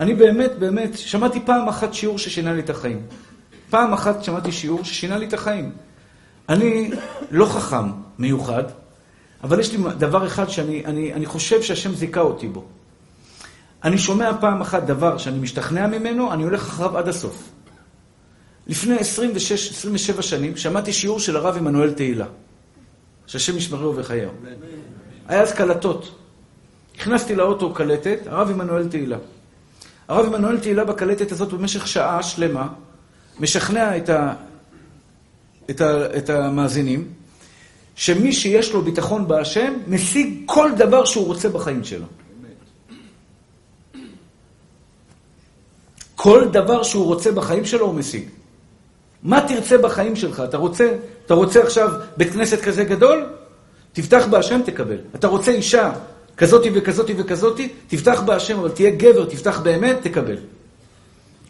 אני באמת, באמת, שמעתי פעם אחת שיעור ששינה לי את החיים. פעם אחת שמעתי שיעור ששינה לי את החיים. אני לא חכם מיוחד, אבל יש לי דבר אחד שאני אני, אני חושב שהשם זיכה אותי בו. אני שומע פעם אחת דבר שאני משתכנע ממנו, אני הולך אחריו עד הסוף. לפני 26-27 שנים שמעתי שיעור של הרב עמנואל תהילה. שהשם ישמרו וחייהו. היה אז קלטות. נכנסתי לאוטו קלטת, הרב עמנואל תהילה. הרב עמנואל תהילה בקלטת הזאת במשך שעה שלמה, משכנע את, ה, את, ה, את המאזינים, שמי שיש לו ביטחון בהשם, משיג כל דבר שהוא רוצה בחיים שלו. כל דבר שהוא רוצה בחיים שלו הוא משיג. מה תרצה בחיים שלך? אתה רוצה, אתה רוצה עכשיו בית כנסת כזה גדול? תפתח בהשם, תקבל. אתה רוצה אישה כזאתי וכזאתי וכזאתי? תפתח בהשם, אבל תהיה גבר, תפתח באמת, תקבל.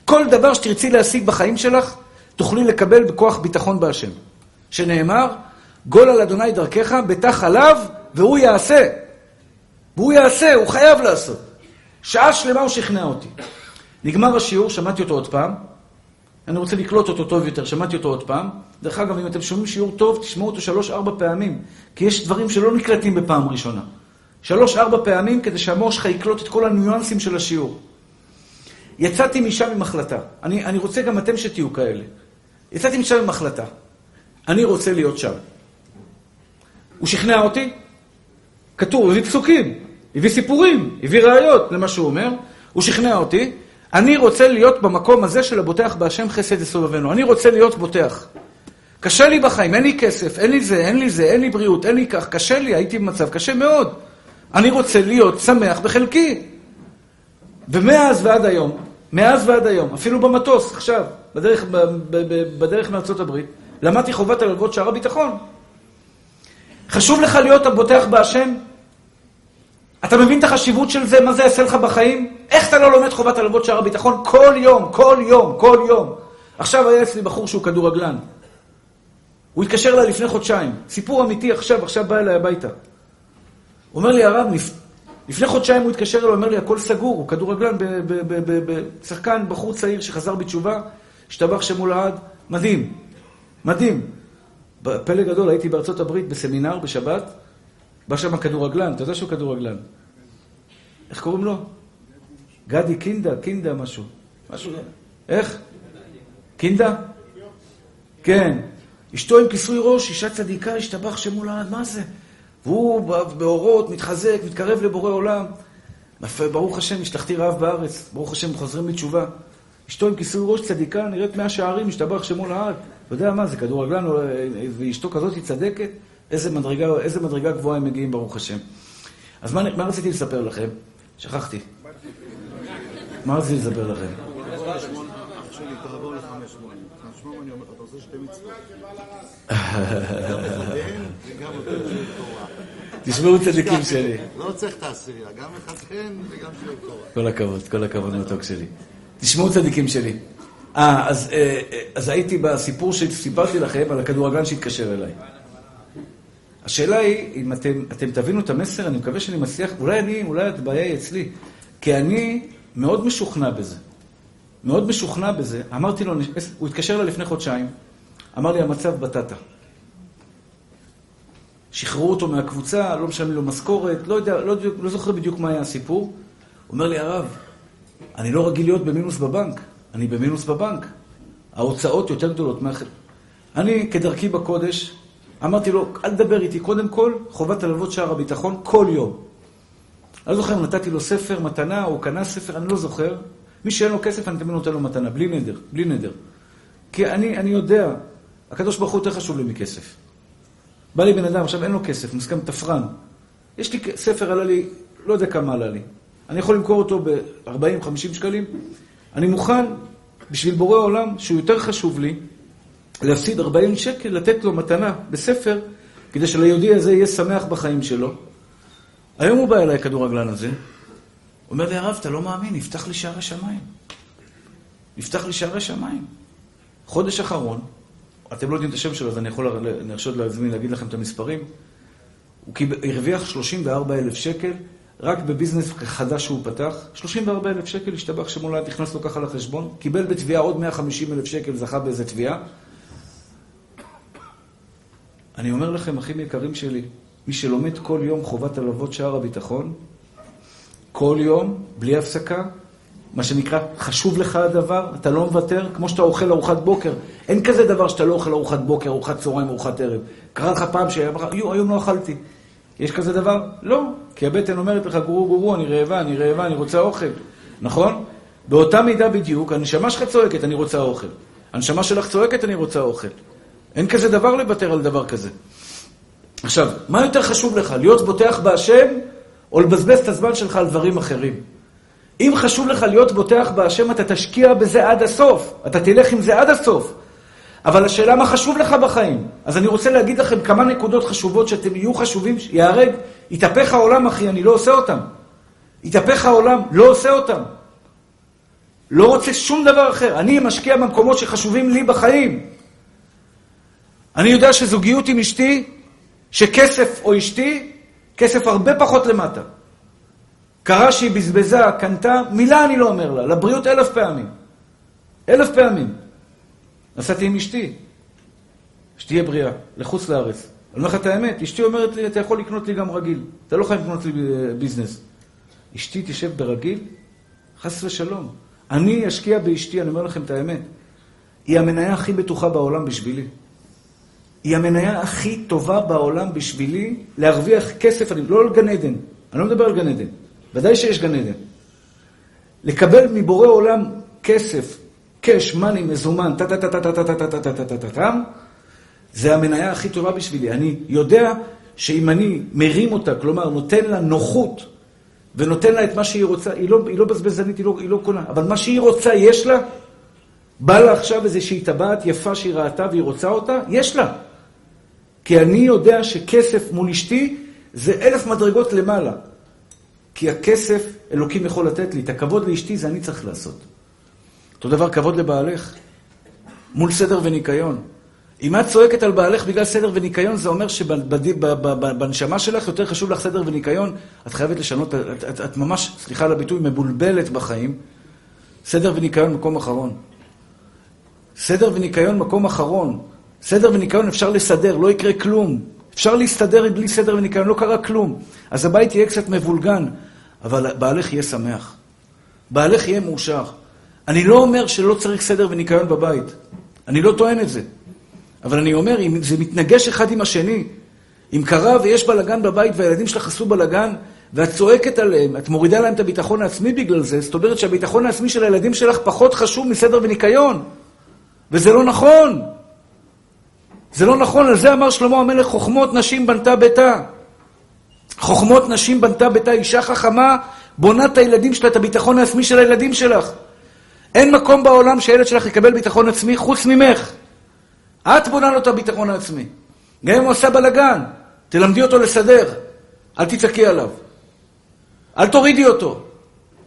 כל דבר שתרצי להשיג בחיים שלך, תוכלי לקבל בכוח ביטחון בהשם. שנאמר, גול על אדוני דרכך, בטח עליו, והוא יעשה. והוא יעשה, הוא חייב לעשות. שעה שלמה הוא שכנע אותי. נגמר השיעור, שמעתי אותו עוד פעם, אני רוצה לקלוט אותו טוב יותר, שמעתי אותו עוד פעם. דרך אגב, אם אתם שומעים שיעור טוב, תשמעו אותו שלוש-ארבע פעמים, כי יש דברים שלא נקלטים בפעם ראשונה. שלוש-ארבע פעמים כדי שהמוח שלך יקלוט את כל הניואנסים של השיעור. יצאתי משם עם החלטה. אני, אני רוצה גם אתם שתהיו כאלה. יצאתי משם עם החלטה. אני רוצה להיות שם. הוא שכנע אותי? כתוב, הביא פסוקים, הביא סיפורים, הביא ראיות למה שהוא אומר. הוא שכנע אותי, אני רוצה להיות במקום הזה של הבוטח בהשם חסד יסובבנו. אני רוצה להיות בוטח. קשה לי בחיים, אין לי כסף, אין לי זה, אין לי זה, אין לי בריאות, אין לי כך, קשה לי, הייתי במצב קשה מאוד. אני רוצה להיות שמח בחלקי. ומאז ועד היום, מאז ועד היום, אפילו במטוס, עכשיו, בדרך, בדרך מארצות הברית, למדתי חובת הלוות שער הביטחון. חשוב לך להיות הבוטח בהשם? אתה מבין את החשיבות של זה, מה זה יעשה לך בחיים? איך אתה לא לומד חובת הלוות שער הביטחון כל יום, כל יום, כל יום? עכשיו היה אצלי בחור שהוא כדורגלן. הוא התקשר אליי לפני חודשיים. סיפור אמיתי עכשיו, עכשיו בא אליי הביתה. הוא אומר לי, הרב, לפני חודשיים הוא התקשר אליי, הוא אומר לי, הכל סגור, הוא כדורגלן, שחקן, בחור צעיר שחזר בתשובה, השתבח שמו לעד, מדהים, מדהים. פלא גדול, הייתי בארצות הברית בסמינר בשבת, בא שם כדורגלן, אתה יודע שהוא כדורגלן. איך קוראים לו? גדי קינדה, קינדה משהו. משהו, איך? קינדה? כן. אשתו עם כיסוי ראש, אישה צדיקה, השתבח שמו לעד, מה זה? והוא באורות, מתחזק, מתקרב לבורא עולם. ברוך השם, משלחתי רעב בארץ, ברוך השם, חוזרים בתשובה. אשתו עם כיסוי ראש צדיקה, נראית מאה שערים, משתבח שמו לעד. אתה יודע מה, זה כדורגלן, ואשתו כזאת היא צדקת? איזה מדרגה, איזה מדרגה גבוהה הם מגיעים, ברוך השם. אז מה, מה רציתי לספר לכם? שכחתי. מה רציתי לספר לכם? תשמעו *laughs* צדיקים שלי. לא צריך את העשירייה, גם לחתן וגם שיעור תורה. כל הכבוד, כל הכבוד מתוק שלי. תשמעו צדיקים שלי. אה, אז, אה, אז הייתי בסיפור שסיפרתי לכם על הכדורגלן שהתקשר אליי. השאלה היא, אם אתם, אתם תבינו את המסר, אני מקווה שאני מצליח, אולי אני, אולי הבעיה היא אצלי, כי אני מאוד משוכנע בזה. מאוד משוכנע בזה. אמרתי לו, הוא התקשר אליי לפני חודשיים, אמר לי, המצב בטטה. שחררו אותו מהקבוצה, לא משלמים לו משכורת, לא יודע, לא, לא זוכר בדיוק מה היה הסיפור. אומר לי, הרב, אני לא רגיל להיות במינוס בבנק, אני במינוס בבנק. ההוצאות יותר גדולות מאחר. אני, כדרכי בקודש, אמרתי לו, אל תדבר איתי, קודם כל, חובת הלוות שער הביטחון כל יום. אני לא זוכר אם נתתי לו ספר, מתנה, או קנה ספר, אני לא זוכר. מי שאין לו כסף, אני תמיד נותן לו מתנה, בלי נדר, בלי נדר. כי אני, אני יודע, הקדוש ברוך הוא יותר חשוב לי מכסף. בא לי בן אדם, עכשיו אין לו כסף, מוסכם תפרן. יש לי ספר, עלה לי, לא יודע כמה עלה לי. אני יכול למכור אותו ב-40-50 שקלים. אני מוכן, בשביל בורא עולם, שהוא יותר חשוב לי, להפסיד 40 שקל, לתת לו מתנה בספר, כדי שליהודי הזה יהיה שמח בחיים שלו. היום הוא בא אליי, הכדורגלן הזה, אומר לי, הרב, אתה לא מאמין, נפתח לי שערי שמיים. נפתח לי שערי שמיים. חודש אחרון, אתם לא יודעים את השם שלו, אז אני יכול להרשות לעצמי להגיד לכם את המספרים. הוא הרוויח 34 אלף שקל רק בביזנס חדש שהוא פתח. 34 אלף שקל השתבח שמולד, נכנס לו ככה לחשבון. קיבל בתביעה עוד 150 אלף שקל, זכה באיזה תביעה. אני אומר לכם, אחים יקרים שלי, מי שלומד כל יום חובת הלוות שער הביטחון, כל יום, בלי הפסקה, מה שנקרא, חשוב לך הדבר, אתה לא מוותר, כמו שאתה אוכל ארוחת בוקר. אין כזה דבר שאתה לא אוכל ארוחת בוקר, ארוחת צהריים, ארוחת ערב. קרה לך פעם שיו, היום לא אכלתי. יש כזה דבר? לא. כי הבטן אומרת לך, גורו גורו, אני רעבה, אני רעבה, אני רוצה אוכל. נכון? באותה מידה בדיוק, הנשמה שלך צועקת, אני רוצה אוכל. הנשמה שלך צועקת, אני רוצה אוכל. אין כזה דבר לוותר על דבר כזה. עכשיו, מה יותר חשוב לך, להיות בוטח בהשם, או לבזבז את הזמן שלך על דברים אחרים? אם חשוב לך להיות בוטח בהשם, אתה תשקיע בזה עד הסוף. אתה תלך עם זה עד הסוף. אבל השאלה מה חשוב לך בחיים. אז אני רוצה להגיד לכם כמה נקודות חשובות שאתם יהיו חשובים, יהרג, יתהפך העולם אחי, אני לא עושה אותם. יתהפך העולם, לא עושה אותם. לא רוצה שום דבר אחר. אני משקיע במקומות שחשובים לי בחיים. אני יודע שזוגיות עם אשתי, שכסף או אשתי, כסף הרבה פחות למטה. קרה שהיא בזבזה, קנתה, מילה אני לא אומר לה, לבריאות אלף פעמים. אלף פעמים. נסעתי עם אשתי, שתהיה בריאה, לחוץ לארץ. אני אומר לך את האמת, אשתי אומרת לי, אתה יכול לקנות לי גם רגיל, אתה לא חייב לקנות לי ביזנס. אשתי תשב ברגיל? חס ושלום. אני אשקיע באשתי, אני אומר לכם את האמת. היא המניה הכי בטוחה בעולם בשבילי. היא המניה הכי טובה בעולם בשבילי להרוויח כסף, אני לא על גן עדן, אני לא מדבר על גן עדן. ודאי שיש גן עדן. לקבל מבורא עולם כסף, קש, מאני, מזומן, טה-טה-טה-טה-טה-טה-טה-טה-טה-טה, זה המניה הכי טובה בשבילי. אני יודע שאם אני מרים אותה, כלומר, נותן לה נוחות, ונותן לה את מה שהיא רוצה, היא לא, היא לא בזבזנית, היא לא, היא לא קונה, אבל מה שהיא רוצה, יש לה. בא לה עכשיו איזושהי טבעת יפה שהיא ראתה והיא רוצה אותה, יש לה. כי אני יודע שכסף מול אשתי זה אלף מדרגות למעלה. כי הכסף, אלוקים יכול לתת לי. את הכבוד לאשתי זה אני צריך לעשות. אותו דבר כבוד לבעלך, מול סדר וניקיון. אם את צועקת על בעלך בגלל סדר וניקיון, זה אומר שבנשמה שלך יותר חשוב לך סדר וניקיון, את חייבת לשנות, את, את, את ממש, סליחה על הביטוי, מבולבלת בחיים. סדר וניקיון מקום אחרון. סדר וניקיון מקום אחרון. סדר וניקיון אפשר לסדר, לא יקרה כלום. אפשר להסתדר בלי סדר וניקיון, לא קרה כלום. אז הבית יהיה קצת מבולגן, אבל בעלך יהיה שמח. בעלך יהיה מאושר. אני לא אומר שלא צריך סדר וניקיון בבית. אני לא טוען את זה. אבל אני אומר, אם זה מתנגש אחד עם השני, אם קרה ויש בלגן בבית והילדים שלך עשו בלגן, ואת צועקת עליהם, את מורידה להם את הביטחון העצמי בגלל זה, זאת אומרת שהביטחון העצמי של הילדים שלך פחות חשוב מסדר וניקיון. וזה לא נכון. זה לא נכון, על זה אמר שלמה המלך, חוכמות נשים בנתה ביתה. חוכמות נשים בנתה ביתה, אישה חכמה בונה את הילדים שלה, את הביטחון העצמי של הילדים שלך. אין מקום בעולם שהילד שלך יקבל ביטחון עצמי חוץ ממך. את בונה לו את הביטחון העצמי. גם אם הוא עשה בלאגן, תלמדי אותו לסדר. אל תצעקי עליו. אל תורידי אותו.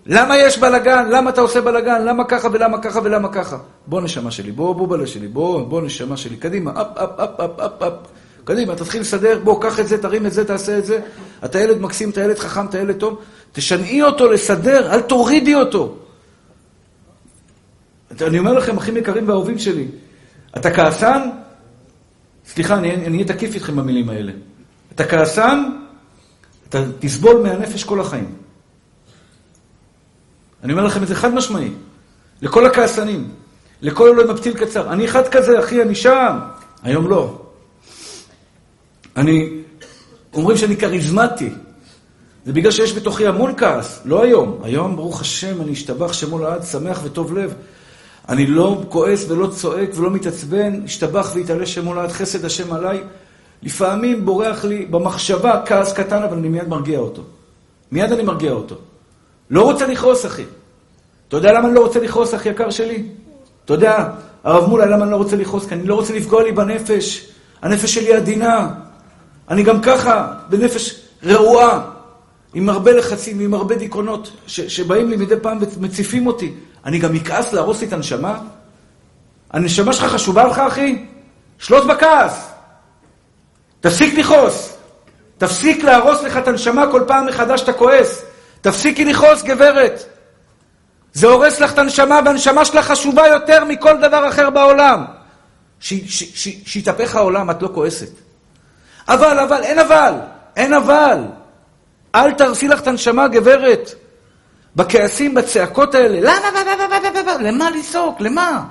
למה יש בלאגן? למה אתה עושה בלאגן? למה ככה ולמה ככה ולמה ככה? בוא נשמה שלי, בוא בובלה שלי, בוא, בוא נשמה שלי, קדימה, אפ, אפ, אפ, אפ, אפ, אפ. קדימה, תתחיל לסדר, בוא, קח את זה, תרים את זה, תעשה את זה. אתה ילד מקסים, אתה ילד חכם, אתה ילד טוב. תשנעי אותו לסדר, אל תורידי אותו. אני אומר לכם, אחים יקרים ואהובים שלי, אתה כעסן? סליחה, אני אהיה תקיף איתכם במילים האלה. אתה כעסן? אתה תסבול מהנפש כל החיים. אני אומר לכם את זה חד משמעי. לכל הכעסנים, לכל אלוהים הפתיל קצר. אני אחד כזה, אחי, אני שם. היום לא. אני, אומרים שאני כריזמטי. זה בגלל שיש בתוכי המון כעס, לא היום. היום, ברוך השם, אני אשתבח שמו לעד, שמח וטוב לב. אני לא כועס ולא צועק ולא מתעצבן, אשתבח ויתעלה שמו לעד, חסד השם עליי. לפעמים בורח לי במחשבה כעס קטן, אבל אני מיד מרגיע אותו. מיד אני מרגיע אותו. לא רוצה לכעוס, אחי. אתה יודע למה אני לא רוצה לכעוס, אחי יקר שלי? אתה יודע, הרב מולה, למה אני לא רוצה לכעוס? כי אני לא רוצה לפגוע לי בנפש. הנפש שלי עדינה. אני גם ככה, בנפש רעועה, עם הרבה לחצים, עם הרבה דיכאונות, שבאים לי מדי פעם ומציפים אותי. אני גם אכעס להרוס לי את הנשמה? הנשמה שלך חשובה לך, אחי? שלוט בכעס. תפסיק לכעוס. תפסיק להרוס לך את הנשמה כל פעם מחדש שאתה כועס. תפסיקי לכעוס, גברת. זה הורס לך את הנשמה, והנשמה שלך חשובה יותר מכל דבר אחר בעולם. שיתהפך העולם, את לא כועסת. אבל, אבל, אין אבל, אין אבל. אל תרסי לך את הנשמה, גברת. בכעסים, בצעקות האלה. למה, למה לצעוק? למה?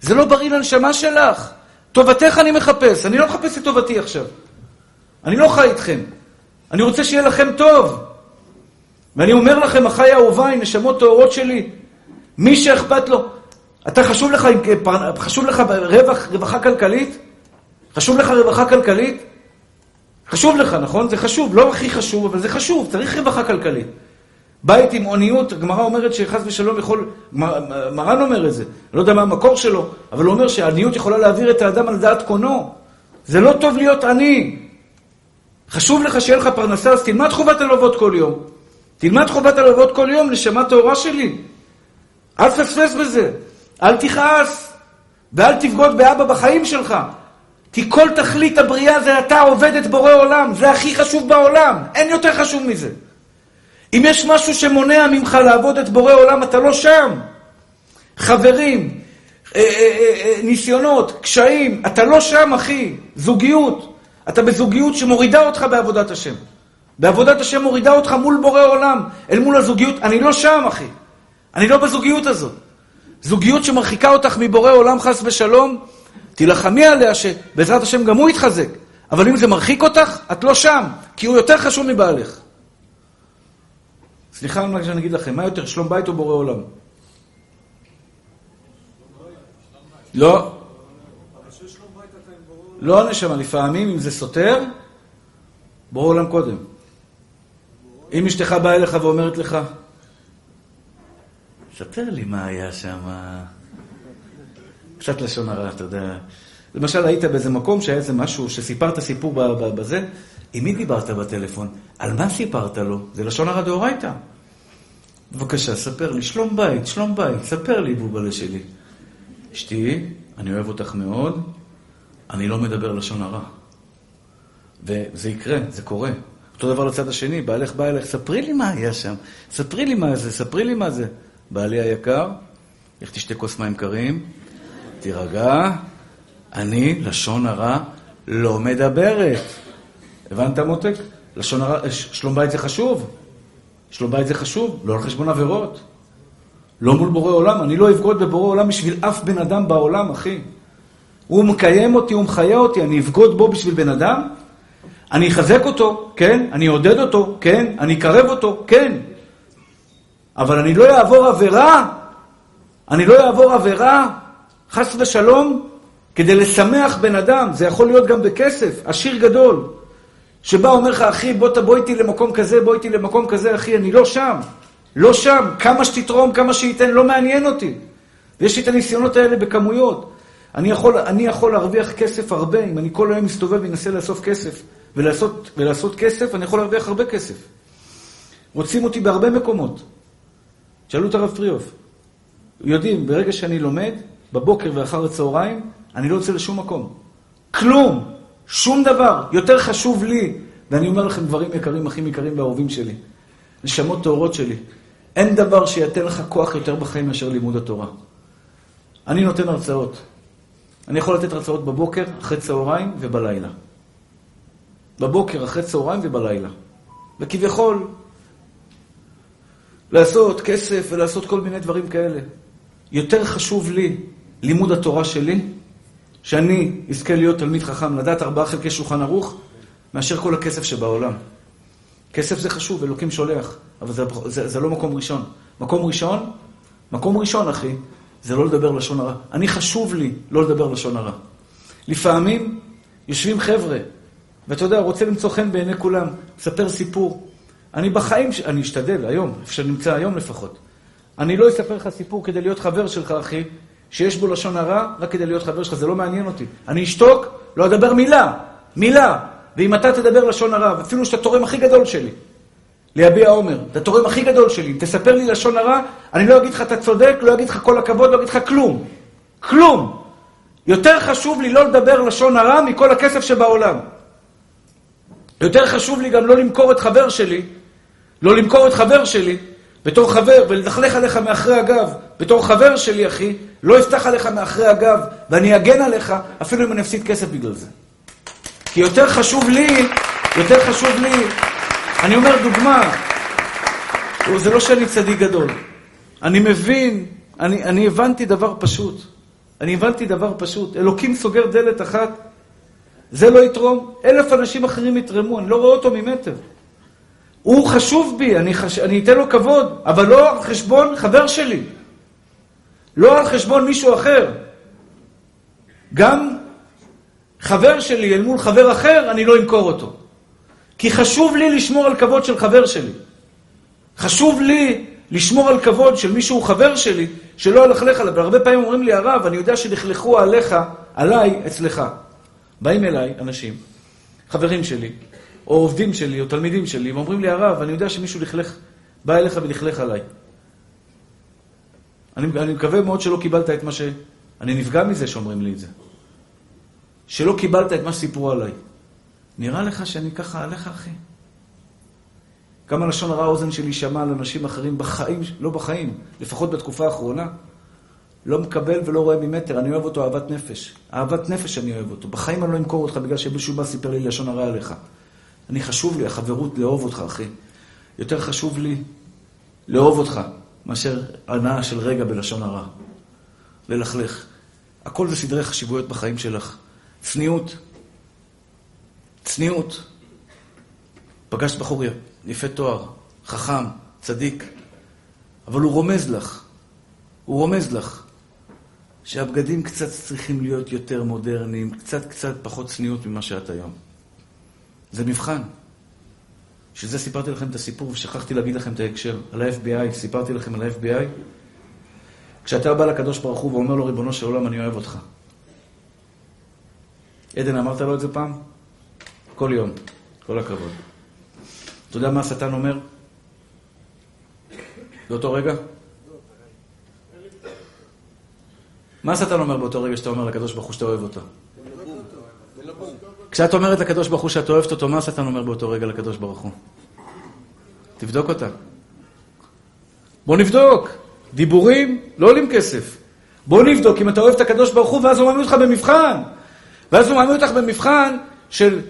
זה לא בריא לנשמה שלך. טובתך אני מחפש, אני לא מחפש את טובתי עכשיו. אני לא חי איתכם. אני רוצה שיהיה לכם טוב. ואני אומר לכם, אחיי אהוביי, נשמות טהורות שלי, מי שאכפת לו, אתה חשוב לך, חשוב לך רווח, רווחה כלכלית? חשוב לך רווחה כלכלית? חשוב לך, נכון? זה חשוב, לא הכי חשוב, אבל זה חשוב, צריך רווחה כלכלית. בית עם עוניות, הגמרא אומרת שחס ושלום יכול, מרן אומר את זה, לא יודע מה המקור שלו, אבל הוא אומר שהעניות יכולה להעביר את האדם על דעת קונו. זה לא טוב להיות עני. חשוב לך שיהיה לך פרנסה, אז תלמד חובת הלוות כל יום. תלמד חובת הלוות כל יום, נשמה טהורה שלי. אל תפספס בזה. אל תכעס, ואל תבגוד באבא בחיים שלך. כי כל תכלית הבריאה זה אתה עובד את בורא עולם, זה הכי חשוב בעולם, אין יותר חשוב מזה. אם יש משהו שמונע ממך לעבוד את בורא עולם, אתה לא שם. חברים, אה, אה, אה, ניסיונות, קשיים, אתה לא שם, אחי. זוגיות. אתה בזוגיות שמורידה אותך בעבודת השם. בעבודת השם מורידה אותך מול בורא עולם, אל מול הזוגיות. אני לא שם, אחי. אני לא בזוגיות הזאת. זוגיות שמרחיקה אותך מבורא עולם, חס ושלום, תילחמי עליה שבעזרת השם גם הוא יתחזק. אבל אם זה מרחיק אותך, את לא שם, כי הוא יותר חשוב מבעלך. סליחה על מה שאני אגיד לכם, מה יותר, שלום בית או בורא עולם? לא. לא הנשמה, לפעמים אם זה סותר, בורא עולם קודם. אם אשתך באה אליך ואומרת לך, ספר לי מה היה שם. קצת לשון הרע, אתה יודע. למשל, היית באיזה מקום שהיה איזה משהו, שסיפרת סיפור בזה, עם מי דיברת בטלפון? על מה סיפרת לו? זה לשון הרע דאורייתא. בבקשה, ספר לי, שלום בית, שלום בית, ספר לי, בובלה שלי. אשתי, אני אוהב אותך מאוד, אני לא מדבר לשון הרע. וזה יקרה, זה קורה. אותו דבר לצד השני, בעלך בא אליך, ספרי לי מה היה שם, ספרי לי מה זה, ספרי לי מה זה. בעלי היקר, לך תשתה כוס מים קרים, תירגע, אני, לשון הרע, לא מדברת. הבנת מותק? לשון הרע, שלום בית זה חשוב. שלום בית זה חשוב, לא על חשבון עבירות. לא מול בורא עולם, אני לא אבגוד בבורא עולם בשביל אף בן אדם בעולם, אחי. הוא מקיים אותי, הוא מחיה אותי, אני אבגוד בו בשביל בן אדם? אני אחזק אותו, כן, אני אעודד אותו, כן, אני אקרב אותו, כן. אבל אני לא אעבור עבירה, אני לא אעבור עבירה, חס ושלום, כדי לשמח בן אדם. זה יכול להיות גם בכסף, עשיר גדול. שבא אומר לך, אחי, בוא תבוא איתי למקום כזה, בוא איתי למקום כזה, אחי, אני לא שם. לא שם. כמה שתתרום, כמה שייתן, לא מעניין אותי. ויש לי את הניסיונות האלה בכמויות. אני יכול, אני יכול להרוויח כסף הרבה, אם אני כל היום מסתובב ומנסה לאסוף כסף ולעשות, ולעשות כסף, אני יכול להרוויח הרבה כסף. רוצים אותי בהרבה מקומות. שאלו את הרב פריאוף. יודעים, ברגע שאני לומד, בבוקר ואחר הצהריים, אני לא יוצא לשום מקום. כלום. שום דבר. יותר חשוב לי, ואני אומר לכם דברים יקרים, אחים יקרים ואהובים שלי, נשמות טהורות שלי, אין דבר שייתן לך כוח יותר בחיים מאשר לימוד התורה. אני נותן הרצאות. אני יכול לתת הרצאות בבוקר, אחרי צהריים ובלילה. בבוקר, אחרי צהריים ובלילה. וכביכול, לעשות כסף ולעשות כל מיני דברים כאלה. יותר חשוב לי לימוד התורה שלי, שאני אזכה להיות תלמיד חכם, לדעת ארבעה חלקי שולחן ערוך, מאשר כל הכסף שבעולם. כסף זה חשוב, אלוקים שולח, אבל זה, זה, זה לא מקום ראשון. מקום ראשון, מקום ראשון, אחי, זה לא לדבר לשון הרע. אני חשוב לי לא לדבר לשון הרע. לפעמים יושבים חבר'ה, ואתה יודע, רוצה למצוא חן בעיני כולם, מספר סיפור. אני בחיים. אני אשתדל, היום, איפה שאני נמצא היום לפחות. אני לא אספר לך סיפור כדי להיות חבר שלך, אחי, שיש בו לשון הרע, רק כדי להיות חבר שלך, זה לא מעניין אותי. אני אשתוק, לא אדבר מילה, מילה. ואם אתה תדבר לשון הרע, אפילו שאתה תורם הכי גדול שלי, ליביע עומר, את התורם הכי גדול שלי, תספר לי לשון הרע, אני לא אגיד לך אתה צודק, לא אגיד לך כל הכבוד, לא אגיד לך כלום. כלום. יותר חשוב לי לא לדבר לשון הרע מכל הכסף שבעולם. יותר חשוב לי גם לא למכור את חבר שלי, לא למכור את חבר שלי בתור חבר ולדכלך עליך מאחרי הגב בתור חבר שלי, אחי, לא אפתח עליך מאחרי הגב ואני אגן עליך אפילו אם אני אפסיד כסף בגלל זה. כי יותר חשוב לי, יותר חשוב לי, אני אומר דוגמה, זה לא שאני צדיק גדול. אני מבין, אני, אני הבנתי דבר פשוט. אני הבנתי דבר פשוט. אלוקים סוגר דלת אחת, זה לא יתרום, אלף אנשים אחרים יתרמו, אני לא רואה אותו ממטר. הוא חשוב בי, אני, חש... אני אתן לו כבוד, אבל לא על חשבון חבר שלי. לא על חשבון מישהו אחר. גם חבר שלי אל מול חבר אחר, אני לא אמכור אותו. כי חשוב לי לשמור על כבוד של חבר שלי. חשוב לי לשמור על כבוד של מישהו שהוא חבר שלי, שלא ילכלך עליו. והרבה פעמים אומרים לי, הרב, אני יודע שלכלכו עליך, עליי, אצלך. באים אליי אנשים, חברים שלי, או עובדים שלי, או תלמידים שלי, ואומרים לי, הרב, אני יודע שמישהו לכלך, בא אליך ולכלך עליי. אני, אני מקווה מאוד שלא קיבלת את מה ש... אני נפגע מזה שאומרים לי את זה. שלא קיבלת את מה שסיפרו עליי. נראה לך שאני ככה עליך, אחי? כמה לשון הרע האוזן שלי שמע על אנשים אחרים בחיים, לא בחיים, לפחות בתקופה האחרונה. לא מקבל ולא רואה ממטר, אני אוהב אותו אהבת נפש. אהבת נפש אני אוהב אותו. בחיים אני לא אמכור אותך בגלל שמישהו בא סיפר לי לשון הרע עליך. אני חשוב לי, החברות, לאהוב אותך, אחי. יותר חשוב לי לאהוב אותך מאשר הנאה של רגע בלשון הרע. ללכלך. הכל זה סדרי חשיבויות בחיים שלך. צניעות. צניעות. פגשת בחור יפה תואר, חכם, צדיק, אבל הוא רומז לך. הוא רומז לך שהבגדים קצת צריכים להיות יותר מודרניים, קצת קצת פחות צניעות ממה שאת היום. זה מבחן. בשביל זה סיפרתי לכם את הסיפור ושכחתי להגיד לכם את ההקשר. על ה-FBI, סיפרתי לכם על ה-FBI. כשאתה בא לקדוש ברוך הוא ואומר לו, ריבונו של עולם, אני אוהב אותך. עדן, אמרת לו את זה פעם? כל יום. כל הכבוד. אתה יודע מה השטן אומר? באותו רגע? מה השטן אומר באותו רגע שאתה אומר לקדוש ברוך הוא שאתה אוהב אותו? כשאת אומרת לקדוש ברוך הוא שאת אוהבת אותו, מה השטן אומר באותו רגע לקדוש ברוך הוא? תבדוק אותה. בוא נבדוק. דיבורים לא עולים כסף. בוא נבדוק אם אתה אוהב את הקדוש ברוך הוא, ואז הוא מעמיד אותך במבחן. ואז הוא מעמיד אותך במבחן של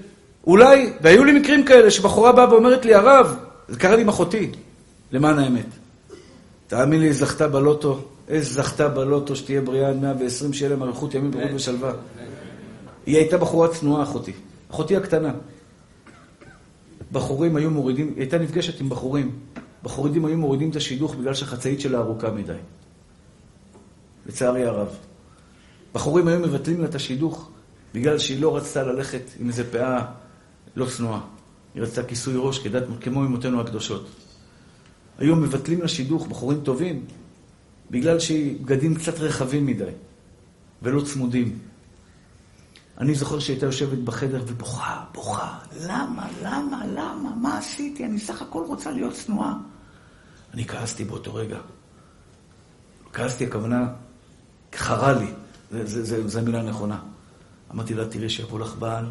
אולי, והיו לי מקרים כאלה שבחורה באה ואומרת לי, הרב, זה קרה לי עם אחותי, למען האמת. תאמין לי, היא זכתה בלוטו, זכתה בלוטו שתהיה בריאה עד 120, שיהיה להם אריכות ימים בריאות ושלווה. היא הייתה בחורה צנועה, אחותי. אחותי הקטנה. בחורים היו מורידים, היא הייתה נפגשת עם בחורים. בחורים היו מורידים את השידוך בגלל שהחצאית שלה ארוכה מדי. לצערי הרב. בחורים היו מבטלים לה את השידוך בגלל שהיא לא רצתה ללכת עם איזה פאה לא צנועה. היא רצתה כיסוי ראש כדת, כמו אמותינו הקדושות. היו מבטלים לה שידוך, בחורים טובים, בגלל שהיא בגדים קצת רחבים מדי ולא צמודים. אני זוכר שהייתה יושבת בחדר ובוכה, בוכה. למה, למה, למה? מה עשיתי? אני סך הכל רוצה להיות צנועה. אני כעסתי באותו רגע. כעסתי, הכוונה, חרה לי. זו המילה הנכונה. אמרתי לה, תראי שיבוא לך בעל,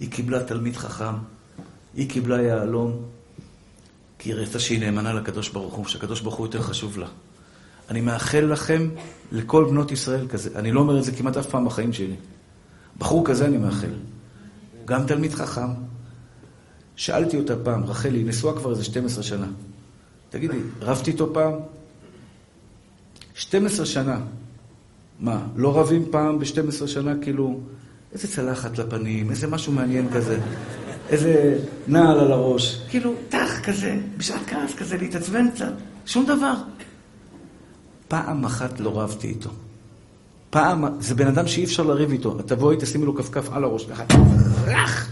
היא קיבלה תלמיד חכם, היא קיבלה יהלום, כי היא ראתה שהיא נאמנה לקדוש ברוך הוא, שהקדוש ברוך הוא יותר חשוב לה. אני מאחל לכם, לכל בנות ישראל כזה, אני לא אומר את זה כמעט אף פעם בחיים שלי. בחור כזה אני מאחל. גם תלמיד חכם. שאלתי אותה פעם, רחלי, היא נשואה כבר איזה 12 שנה. תגידי, רבתי איתו פעם? 12 שנה. מה, לא רבים פעם ב-12 שנה? כאילו, איזה צלחת לפנים, איזה משהו מעניין כזה, איזה נעל על הראש. כאילו, טח כזה, בשעת כעס כזה, להתעצבן קצת. שום דבר. פעם אחת לא רבתי איתו. פעם, זה בן אדם שאי אפשר לריב איתו. תבואי, תשימי לו כפכף על הראש, ככה, רך!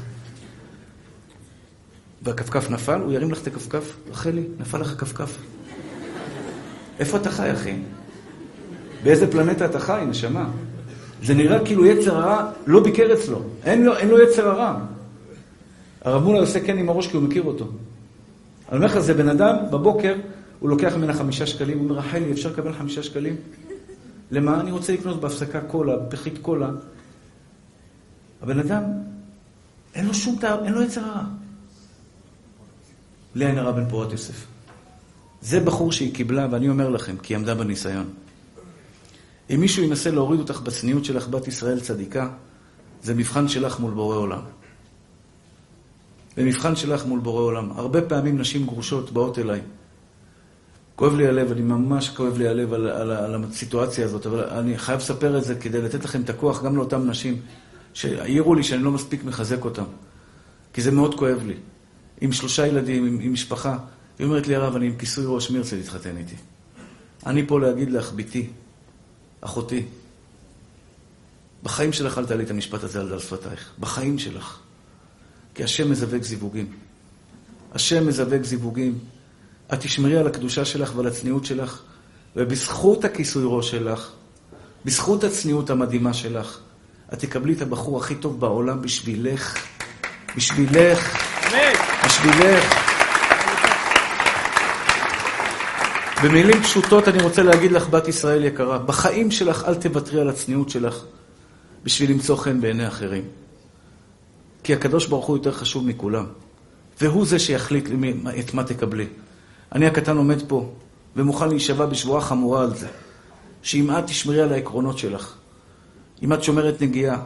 והכפכף נפל, הוא ירים לך את הכפכף, רחלי, נפל לך כפכף. איפה אתה חי, אחי? באיזה פלנטה אתה חי, נשמה? זה נראה כאילו יצר הרע לא ביקר אצלו. אין לו, אין לו יצר הרע. הרב מולה עושה כן עם הראש כי הוא מכיר אותו. אני אומר לך, זה בן אדם, בבוקר, הוא לוקח ממנה חמישה שקלים, הוא אומר, רחלי, אפשר לקבל חמישה שקלים? למה? אני רוצה לקנות בהפסקה קולה, פחית קולה. הבן אדם, אין לו שום תאר, אין לו יצר הרע. בלי עין הרע בן פורת יוסף. זה בחור שהיא קיבלה, ואני אומר לכם, כי היא עמדה בניסיון. אם מישהו ינסה להוריד אותך בצניעות שלך, בת ישראל צדיקה, זה מבחן שלך מול בורא עולם. זה מבחן שלך מול בורא עולם. הרבה פעמים נשים גרושות באות אליי. כואב לי הלב, אני ממש כואב לי הלב על, על, על הסיטואציה הזאת, אבל אני חייב לספר את זה כדי לתת לכם את הכוח גם לאותן נשים שהעירו לי שאני לא מספיק מחזק אותן. כי זה מאוד כואב לי. עם שלושה ילדים, עם, עם משפחה. היא אומרת לי, הרב, אני עם כיסוי ראש, מי ירצה להתחתן איתי? אני פה להגיד לך, בתי, אחותי, בחיים שלך אל תעלי את המשפט הזה על דל שפתייך. בחיים שלך. כי השם מזווק זיווגים. השם מזווק זיווגים. את תשמרי על הקדושה שלך ועל הצניעות שלך, ובזכות הכיסוי ראש שלך, בזכות הצניעות המדהימה שלך, את תקבלי את הבחור הכי טוב בעולם בשבילך. בשבילך. בשבילך. במילים פשוטות אני רוצה להגיד לך, בת ישראל יקרה, בחיים שלך אל תוותרי על הצניעות שלך בשביל למצוא חן בעיני אחרים. כי הקדוש ברוך הוא יותר חשוב מכולם, והוא זה שיחליט את מה תקבלי. אני הקטן עומד פה ומוכן להישבע בשבועה חמורה על זה, שאם את תשמרי על העקרונות שלך, אם את שומרת נגיעה,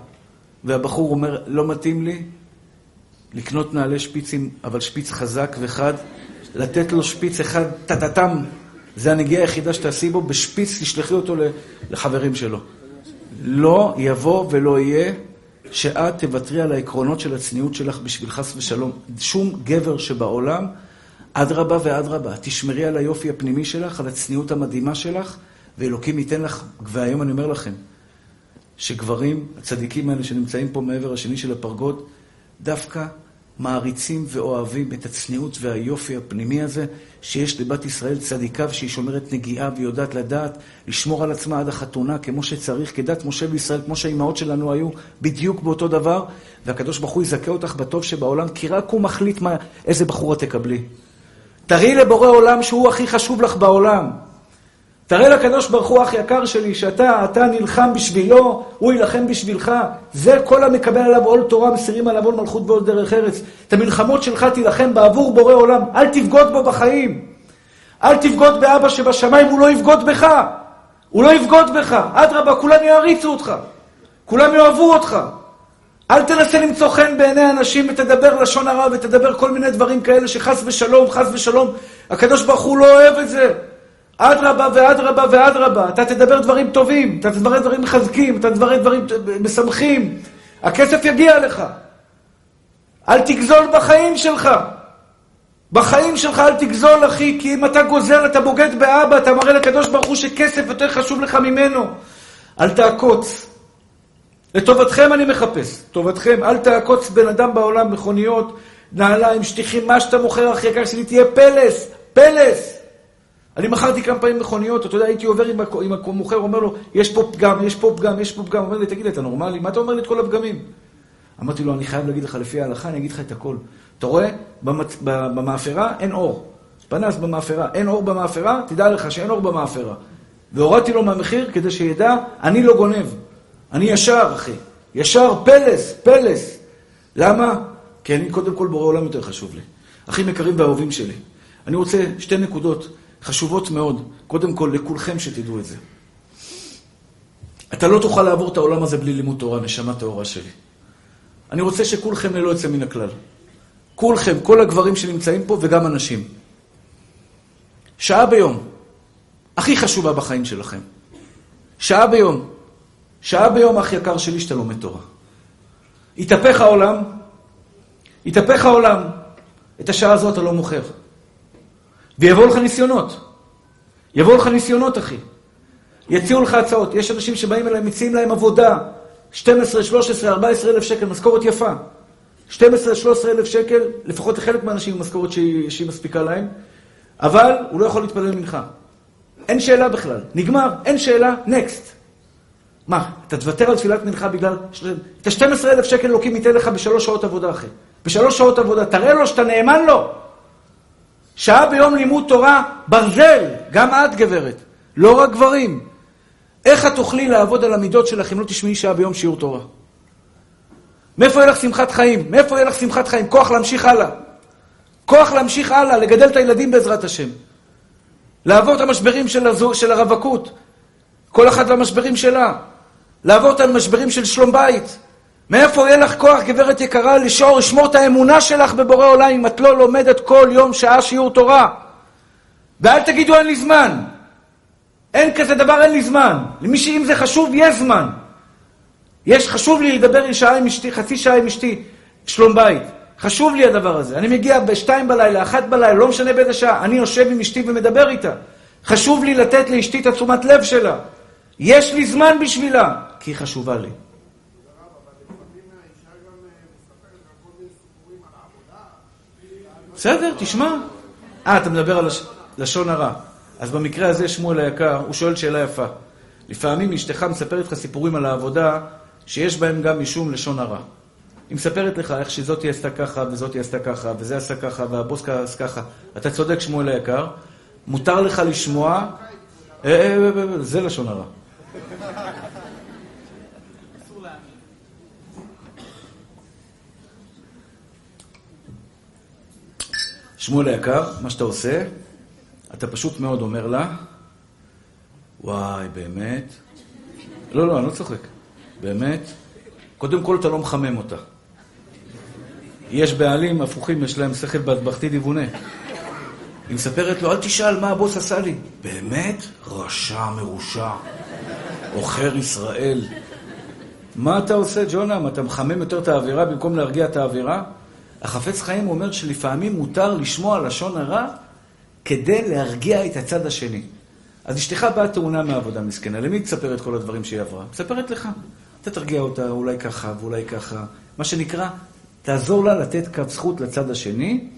והבחור אומר, לא מתאים לי לקנות נעלי שפיצים, אבל שפיץ חזק וחד, לתת לו שפיץ אחד, טטטם, זה הנגיעה היחידה שתעשי בו, בשפיץ תשלחי אותו לחברים שלו. לא יבוא ולא יהיה שאת תוותרי על העקרונות של הצניעות שלך בשביל חס ושלום. שום גבר שבעולם, אדרבה ואדרבה, תשמרי על היופי הפנימי שלך, על הצניעות המדהימה שלך, ואלוקים ייתן לך, והיום אני אומר לכם, שגברים, הצדיקים האלה שנמצאים פה מעבר השני של הפרגוד, דווקא מעריצים ואוהבים את הצניעות והיופי הפנימי הזה שיש לבת ישראל צדיקה ושהיא שומרת נגיעה ויודעת לדעת לשמור על עצמה עד החתונה כמו שצריך, כדת משה וישראל, כמו שהאימהות שלנו היו בדיוק באותו דבר והקדוש ברוך הוא יזכה אותך בטוב שבעולם כי רק הוא מחליט מה, איזה בחורה תקבלי. תראי לבורא עולם שהוא הכי חשוב לך בעולם. תראה לקדוש ברוך הוא, אח יקר שלי, שאתה אתה נלחם בשבילו, הוא יילחם בשבילך. זה כל המקבל עליו עול תורה, מסירים עליו עול מלכות ועול דרך ארץ. את המלחמות שלך תילחם בעבור בורא עולם, אל תבגוד בו בחיים. אל תבגוד באבא שבשמיים, הוא לא יבגוד בך. הוא לא יבגוד בך. אדרבה, כולם יעריצו אותך. כולם יאהבו אותך. אל תנסה למצוא חן בעיני אנשים ותדבר לשון הרע ותדבר כל מיני דברים כאלה שחס ושלום, חס ושלום, הקדוש ברוך הוא לא אוהב את זה. אדרבה ואדרבה ואדרבה, אתה תדבר דברים טובים, אתה תדבר דברים מחזקים, אתה תדבר דברים משמחים, הכסף יגיע לך. אל תגזול בחיים שלך. בחיים שלך אל תגזול, אחי, כי אם אתה גוזל, אתה בוגד באבא, אתה מראה לקדוש ברוך הוא שכסף יותר חשוב לך ממנו. אל תעקוץ. לטובתכם אני מחפש, טובתכם. אל תעקוץ בן אדם בעולם, מכוניות, נעליים, שטיחים, מה שאתה מוכר, אחי יקר שלי, תהיה פלס, פלס. אני מכרתי כמה פעמים מכוניות, אתה יודע, הייתי עובר עם, עם המוכר, אומר לו, יש פה פגם, יש פה פגם, יש פה פגם. אומר לי, תגיד לי, אתה נורמלי? מה אתה אומר לי את כל הפגמים? אמרתי לו, אני חייב להגיד לך לפי ההלכה, אני אגיד לך את הכל. אתה רואה? במצ... במאפרה אין אור. פנס במאפרה, אין אור במאפרה, תדע לך שאין אור במאפרה. והורדתי לו מהמחיר כדי שידע, אני לא גונב. אני ישר, אחי. ישר, פלס, פלס. למה? כי אני קודם כל בורא עולם יותר חשוב לי. אחים יקרים ואהובים שלי. אני רוצה שתי נקודות חשובות מאוד. קודם כל, לכולכם שתדעו את זה. אתה לא תוכל לעבור את העולם הזה בלי לימוד תורה, נשמה טהורה שלי. אני רוצה שכולכם ללא יוצא מן הכלל. כולכם, כל הגברים שנמצאים פה וגם הנשים. שעה ביום, הכי חשובה בחיים שלכם. שעה ביום. שעה ביום, אח יקר שלי, שאתה לומד תורה. יתהפך העולם, יתהפך העולם, את השעה הזו אתה לא מוכר. ויבואו לך ניסיונות. יבואו לך ניסיונות, אחי. יציעו לך הצעות. יש אנשים שבאים אליהם, מציעים להם עבודה. 12, 13, 14 אלף שקל, משכורת יפה. 12-13 אלף שקל, לפחות לחלק מהאנשים משכורת שהיא, שהיא מספיקה להם, אבל הוא לא יכול להתפלל מנחה. אין שאלה בכלל. נגמר, אין שאלה, נקסט. מה, אתה תוותר על תפילת מנחה בגלל... את ה-12 אלף שקל אלוקים ייתן לך בשלוש שעות עבודה אחי. בשלוש שעות עבודה. תראה לו שאתה נאמן לו. שעה ביום לימוד תורה, ברזל. גם את, גברת. לא רק גברים. איך את תוכלי לעבוד על המידות שלך אם לא תשמעי שעה ביום שיעור תורה? מאיפה יהיה לך שמחת חיים? מאיפה יהיה לך שמחת חיים? כוח להמשיך הלאה. כוח להמשיך הלאה, לגדל את הילדים בעזרת השם. לעבור את המשברים של, הזו, של הרווקות. כל אחת והמשברים שלה. לעבור את המשברים של שלום בית. מאיפה יהיה לך כוח, גברת יקרה, לשאור, לשמור את האמונה שלך בבורא עולם אם את לא לומדת כל יום שעה שיעור תורה? ואל תגידו אין לי זמן. אין כזה דבר, אין לי זמן. למי שאם זה חשוב, יש זמן. יש, חשוב לי לדבר שעה עם אשתי, חצי שעה עם אשתי, שלום בית. חשוב לי הדבר הזה. אני מגיע בשתיים בלילה, אחת בלילה, לא משנה באיזה שעה, אני יושב עם אשתי ומדבר איתה. חשוב לי לתת לאשתי את התשומת לב שלה. יש לי זמן בשבילה, כי היא חשובה לי. בסדר, תשמע. אה, אתה מדבר על לשון הרע. אז במקרה הזה, שמואל היקר, הוא שואל שאלה יפה. לפעמים אשתך מספרת לך סיפורים על העבודה, שיש בהם גם משום לשון הרע. היא מספרת לך איך שזאתי עשתה ככה, וזאתי עשתה ככה, וזה עשה ככה, והבוס עשה ככה. אתה צודק, שמואל היקר. מותר לך לשמוע... אה, אה, אה, זה לשון הרע. שמואל היקר, מה שאתה עושה, אתה פשוט מאוד אומר לה, וואי, באמת? לא, לא, אני לא צוחק. באמת? קודם כל אתה לא מחמם אותה. יש בעלים הפוכים, יש להם שכל בהטבחתי דיוונה. היא מספרת לו, אל תשאל מה הבוס עשה לי. באמת? רשע מרושע. עוכר ישראל. מה אתה עושה, ג'ונם? אתה מחמם יותר את האווירה במקום להרגיע את האווירה? החפץ חיים אומר שלפעמים מותר לשמוע לשון הרע כדי להרגיע את הצד השני. אז אשתך באה טעונה מהעבודה מסכנה. למי תספר את כל הדברים שהיא עברה? מספרת לך. אתה תרגיע אותה, אולי ככה ואולי ככה. מה שנקרא, תעזור לה לתת קו זכות לצד השני,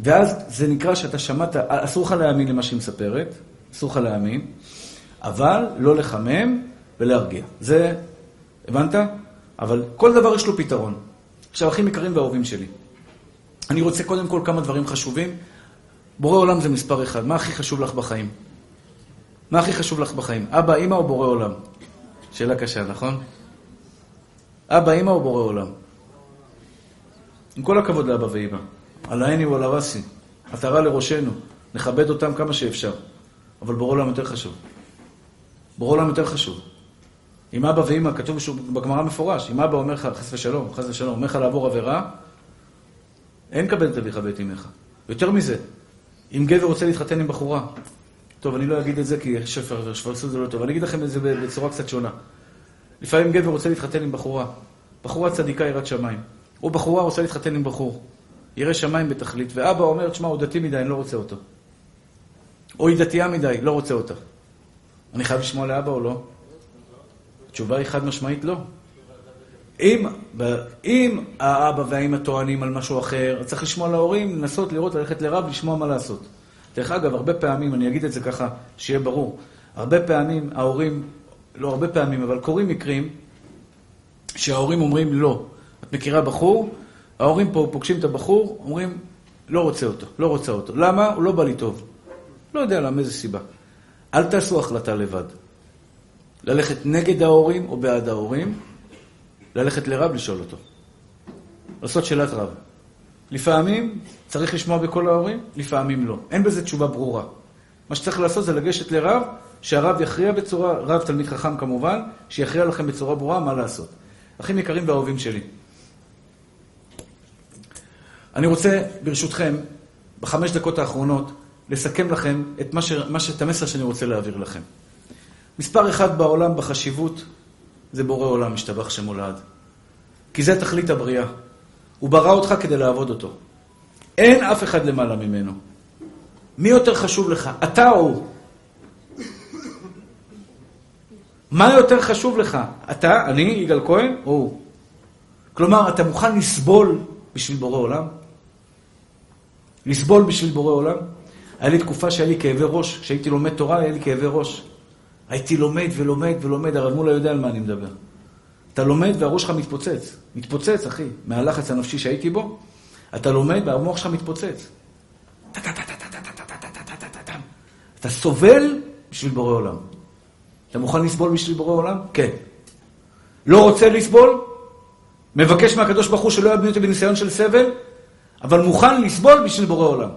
ואז זה נקרא שאתה שמעת, אסור לך להאמין למה שהיא מספרת, אסור לך להאמין, אבל לא לחמם ולהרגיע. זה, הבנת? אבל כל דבר יש לו פתרון. עכשיו, אחים יקרים ואהובים שלי, אני רוצה קודם כל כמה דברים חשובים. בורא עולם זה מספר אחד. מה הכי חשוב לך בחיים? מה הכי חשוב לך בחיים? אבא, אימא או בורא עולם? שאלה קשה, נכון? אבא, אימא או בורא עולם? עם כל הכבוד לאבא ואימא. על העיני ועל הרסי. עטרה לראשנו. נכבד אותם כמה שאפשר. אבל בורא עולם יותר חשוב. בורא עולם יותר חשוב. אם אבא ואימא, כתוב בגמרא מפורש, אם אבא אומר לך, חס ושלום, חס ושלום, אומר לך לעבור עבירה, אין קבל את אביך ואת אמך. יותר מזה, אם גבר רוצה להתחתן עם בחורה, טוב, אני לא אגיד את זה כי שפר, שפרסות זה לא טוב, אני אגיד לכם את זה בצורה קצת שונה. לפעמים גבר רוצה להתחתן עם בחורה. בחורה צדיקה יראת שמיים. או בחורה רוצה להתחתן עם בחור. ירא שמיים בתכלית, ואבא אומר, תשמע, הוא דתי מדי, אני לא רוצה אותו. או היא דתייה מדי, לא רוצה אותה. אני חייב לשמוע לאבא או לא? התשובה היא חד משמעית לא. אם, אם האבא והאמא טוענים על משהו אחר, צריך לשמוע להורים, לנסות לראות, ללכת לרב, לשמוע מה לעשות. דרך אגב, הרבה פעמים, אני אגיד את זה ככה, שיהיה ברור, הרבה פעמים ההורים, לא הרבה פעמים, אבל קורים מקרים שההורים אומרים לא. את מכירה בחור, ההורים פה פוגשים את הבחור, אומרים, לא רוצה אותו, לא רוצה אותו. למה? הוא לא בא לי טוב. לא יודע למה, איזה סיבה. אל תעשו החלטה לבד. ללכת נגד ההורים או בעד ההורים, ללכת לרב לשאול אותו. לעשות שאלת רב. לפעמים צריך לשמוע בכל ההורים, לפעמים לא. אין בזה תשובה ברורה. מה שצריך לעשות זה לגשת לרב, שהרב יכריע בצורה, רב תלמיד חכם כמובן, שיכריע לכם בצורה ברורה מה לעשות. אחים יקרים ואהובים שלי. אני רוצה, ברשותכם, בחמש דקות האחרונות, לסכם לכם את, מה ש... מה ש... את המסר שאני רוצה להעביר לכם. מספר אחד בעולם בחשיבות זה בורא עולם, משתבח שמולד. כי זה תכלית הבריאה. הוא ברא אותך כדי לעבוד אותו. אין אף אחד למעלה ממנו. מי יותר חשוב לך, אתה או הוא? מה יותר חשוב לך, אתה, אני, יגאל כהן, או הוא? כלומר, אתה מוכן לסבול בשביל בורא עולם? לסבול בשביל בורא עולם? היה לי תקופה שהיה לי כאבי ראש, כשהייתי לומד תורה היה לי כאבי ראש. הייתי לומד ולומד ולומד, הרב מולה יודע על מה אני מדבר. אתה לומד והראש שלך מתפוצץ. מתפוצץ, אחי, מהלחץ הנפשי שהייתי בו. אתה לומד והמוח שלך מתפוצץ. אתה סובל בשביל בורא עולם. אתה מוכן לסבול בשביל בורא עולם? כן. לא רוצה לסבול? מבקש מהקדוש ברוך הוא שלא יביא אותי בניסיון של סבל, אבל מוכן לסבול בשביל בורא עולם.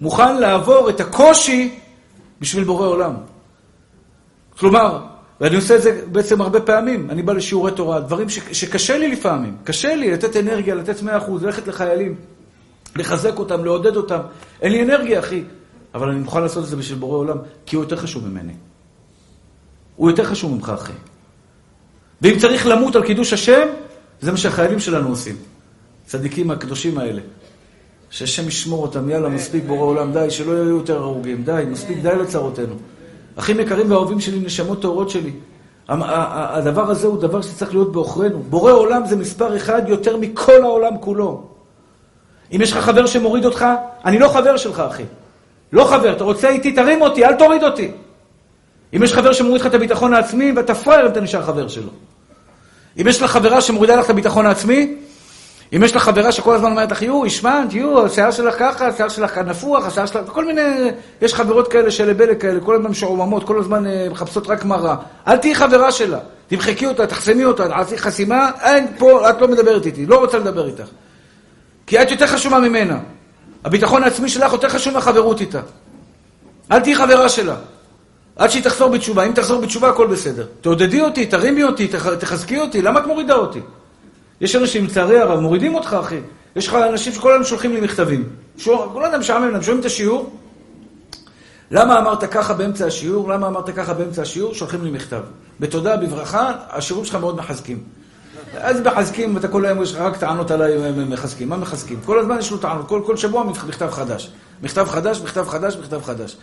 מוכן לעבור את הקושי בשביל בורא עולם. כלומר, ואני עושה את זה בעצם הרבה פעמים, אני בא לשיעורי תורה, דברים ש, שקשה לי לפעמים, קשה לי לתת אנרגיה, לתת 100%, ללכת לחיילים, לחזק אותם, לעודד אותם. אין לי אנרגיה, אחי, אבל אני מוכן לעשות את זה בשביל בורא עולם, כי הוא יותר חשוב ממני. הוא יותר חשוב ממך, אחי. ואם צריך למות על קידוש השם, זה מה שהחיילים שלנו עושים. צדיקים הקדושים האלה. שהשם ישמור אותם, יאללה, מספיק בורא עולם, די, שלא יהיו יותר הרוגים, די, מספיק, די לצרותינו. אחים יקרים ואהובים שלי, נשמות טהורות שלי. הדבר הזה הוא דבר שצריך להיות בעוכרינו. בורא עולם זה מספר אחד יותר מכל העולם כולו. אם יש לך חבר שמוריד אותך, אני לא חבר שלך, אחי. לא חבר, אתה רוצה איתי, תרים אותי, אל תוריד אותי. אם יש חבר שמוריד לך את הביטחון העצמי, ואתה פראייר אתה נשאר חבר שלו. אם יש לך חברה שמורידה לך את הביטחון העצמי, אם יש לך חברה שכל הזמן אומרת לך, יו, השמנת, יו, השיער שלך ככה, השיער שלך נפוח, השיער שלך... כל מיני... יש חברות כאלה של בלק כאלה, כל הזמן משועממות, כל הזמן אה, מחפשות רק מראה. אל תהיי חברה שלה. תמחקי אותה, תחסמי אותה, תעשי חסימה, אין, פה, את לא מדברת איתי, לא רוצה לדבר איתך. כי את יותר חשובה ממנה. הביטחון העצמי שלך יותר חשוב מהחברות איתה. אל תהיי חברה שלה. עד שהיא תחזור בתשובה. אם תחזור בתשובה, הכל בסדר. תעודדי אותי, תרימי אותי, תחזקי אותי, למה את מורידה אותי? יש אנשים, לצערי הרב, מורידים אותך, אחי. יש לך אנשים שכל היום שולחים לי מכתבים. כל אדם משעמם להם, שומעים את השיעור. למה אמרת ככה באמצע השיעור? למה אמרת ככה באמצע השיעור? שולחים לי מכתב. בתודה, בברכה, השיעורים שלך מאוד מחזקים. אז מחזקים, ואתה כל היום יש לך רק טענות עליי מחזקים. מה מחזקים? כל הזמן יש לו טענות, כל, כל שבוע מכתב חדש. מכתב חדש, מכתב חדש, מכתב חדש.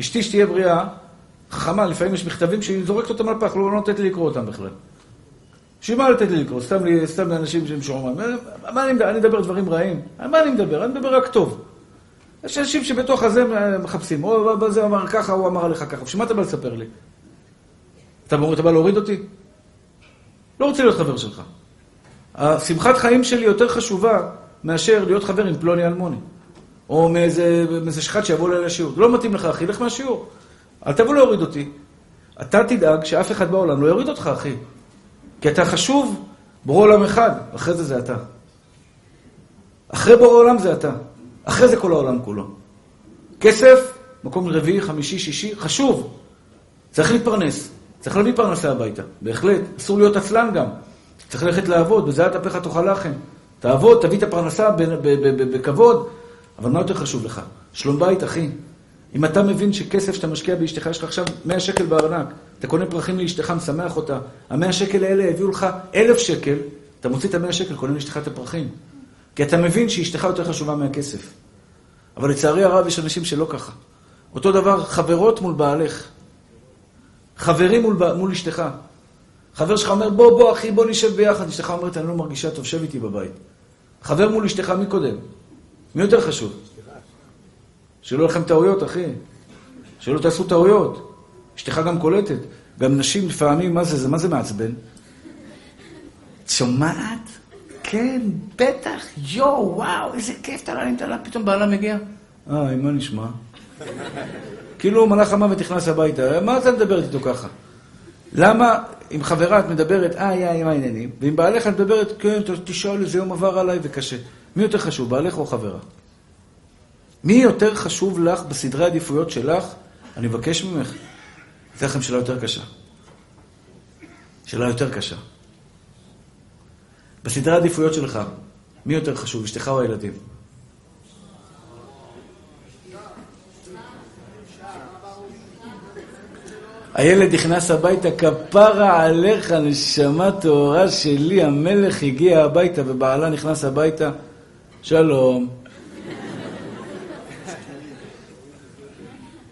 אשתי שתהיה בריאה, חכמה, לפעמים יש מכתבים שהיא זורקת אותם על פח, לא נותנת לי לקרוא אותם בכלל. בשביל מה לתת לי לקרוא? סתם, סתם לאנשים שהם שומעים. מה אני מדבר? אני מדבר דברים רעים? על מה אני מדבר? אני מדבר רק טוב. יש אנשים שבתוך הזה מחפשים. או בזה אמר ככה, הוא אמר עליך ככה. בשביל מה אתה בא לספר לי? אתה, אתה בא להוריד אותי? לא רוצה להיות חבר שלך. השמחת חיים שלי יותר חשובה מאשר להיות חבר עם פלוני אלמוני. או מאיזה, מאיזה שחט שיבוא אליי לשיעור. לא מתאים לך, אחי, לך מהשיעור. אל תבוא להוריד אותי. אתה תדאג שאף אחד בעולם לא יוריד אותך, אחי. כי אתה חשוב, בורא עולם אחד, אחרי זה זה אתה. אחרי בורא עולם זה אתה. אחרי זה כל העולם כולו. כסף, מקום רביעי, חמישי, שישי, חשוב. צריך להתפרנס. צריך להביא פרנסה הביתה. בהחלט. אסור להיות עצלן גם. צריך ללכת לעבוד, בזה את אפיך תאכל לחם. תעבוד, תביא את הפרנסה בכבוד, אבל מה יותר חשוב לך? שלום בית, אחי. אם אתה מבין שכסף שאתה משקיע באשתך, יש לך עכשיו 100 שקל בארנק, אתה קונה פרחים לאשתך, משמח אותה, המאה שקל האלה הביאו לך אלף שקל, אתה מוציא את המאה שקל, קונה לאשתך את הפרחים. כי אתה מבין שאשתך יותר חשובה מהכסף. אבל לצערי הרב יש אנשים שלא ככה. אותו דבר, חברות מול בעלך. חברים מול, מול אשתך. חבר שלך אומר, בוא, בוא, אחי, בוא נשב ביחד. אשתך אומרת, אני לא מרגישה טוב, שב איתי בבית. חבר מול אשתך, מי קודם? מי יותר חשוב? שלא יהיו לכם טעויות, אחי. שלא תעשו טעויות. אשתך גם קולטת. גם נשים לפעמים, מה זה, זה מה זה מעצבן? את שומעת? כן, בטח, יואו, וואו, איזה כיף, טללים, טללים, פתאום בעלה מגיע. אה, מה נשמע? כאילו מלאך המוות נכנס הביתה, מה אתה מדברת איתו ככה? למה עם חברה את מדברת, אה, יא, מה העניינים? ועם בעלך את מדברת, כן, תשאל איזה יום עבר עליי וקשה. מי יותר חשוב, בעלך או חברה? מי יותר חשוב לך בסדרי העדיפויות שלך? אני מבקש ממך. אתן לכם שאלה יותר קשה. שאלה יותר קשה. בסדרי העדיפויות שלך, מי יותר חשוב, אשתך או הילדים? הילד נכנס הביתה, כפרה עליך, נשמה טהורה שלי, המלך הגיע הביתה ובעלה נכנס הביתה, שלום.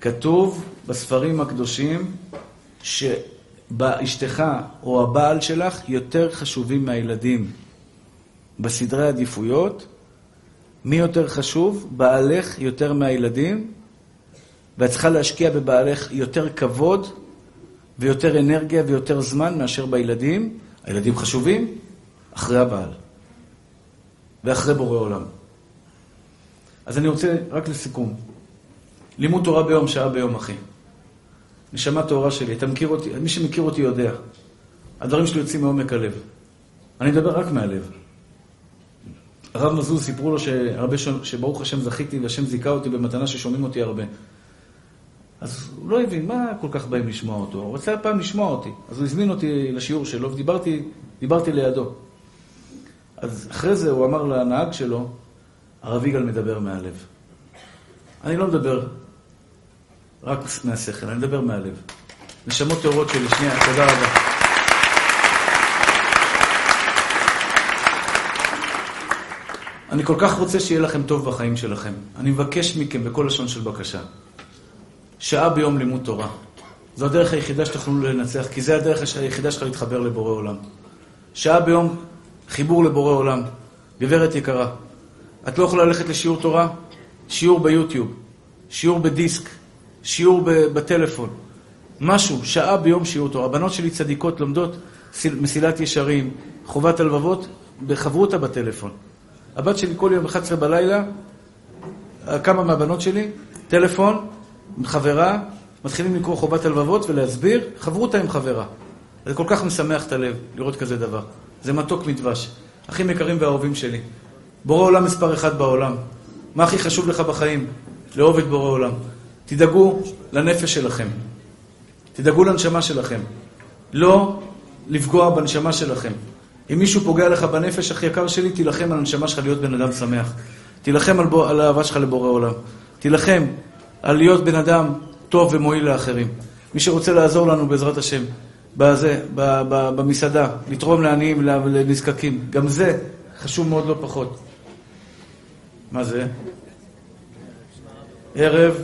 כתוב בספרים הקדושים שאשתך או הבעל שלך יותר חשובים מהילדים. בסדרי עדיפויות, מי יותר חשוב? בעלך יותר מהילדים, ואת צריכה להשקיע בבעלך יותר כבוד ויותר אנרגיה ויותר זמן מאשר בילדים. הילדים חשובים אחרי הבעל ואחרי בורא עולם. אז אני רוצה, רק לסיכום, לימוד תורה ביום, שעה ביום, אחי. נשמה טהורה שלי, אתה מכיר אותי, מי שמכיר אותי יודע. הדברים שלי יוצאים מעומק הלב. אני מדבר רק מהלב. הרב מזוז סיפרו לו שהרבה ש... שברוך השם זכיתי והשם זיכה אותי במתנה ששומעים אותי הרבה. אז הוא לא הבין, מה כל כך באים לשמוע אותו? הוא רצה פעם לשמוע אותי. אז הוא הזמין אותי לשיעור שלו ודיברתי דיברתי לידו. אז אחרי זה הוא אמר לנהג שלו, הרב יגאל מדבר מהלב. אני לא מדבר רק מהשכל, אני מדבר מהלב. נשמות טהורות שלי, שנייה, תודה רבה. אני כל כך רוצה שיהיה לכם טוב בחיים שלכם. אני מבקש מכם בכל לשון של בקשה. שעה ביום לימוד תורה. זו הדרך היחידה שתוכלו לנצח, כי זו הדרך היחידה שלך להתחבר לבורא עולם. שעה ביום חיבור לבורא עולם. גברת יקרה, את לא יכולה ללכת לשיעור תורה? שיעור ביוטיוב, שיעור בדיסק, שיעור בטלפון. משהו, שעה ביום שיעור תורה. הבנות שלי צדיקות לומדות מסילת ישרים, חובת הלבבות, בחברותה בטלפון. הבת שלי כל יום 11 בלילה, כמה מהבנות שלי, טלפון, חברה, מתחילים לקרוא חובת הלבבות ולהסביר, חברותה עם חברה. זה כל כך משמח את הלב לראות כזה דבר. זה מתוק מדבש. אחים יקרים ואהובים שלי. בורא עולם מספר אחד בעולם. מה הכי חשוב לך בחיים? לאהוב את בורא עולם. תדאגו לנפש שלכם. תדאגו לנשמה שלכם. לא לפגוע בנשמה שלכם. אם מישהו פוגע לך בנפש, הכי יקר שלי, תילחם על הנשמה שלך להיות בן אדם שמח. תילחם על, בו, על האהבה שלך לבורא עולם. תילחם על להיות בן אדם טוב ומועיל לאחרים. מי שרוצה לעזור לנו, בעזרת השם, בזה, ב, ב, במסעדה, לתרום לעניים, לנזקקים, גם זה חשוב מאוד לא פחות. מה זה? ערב,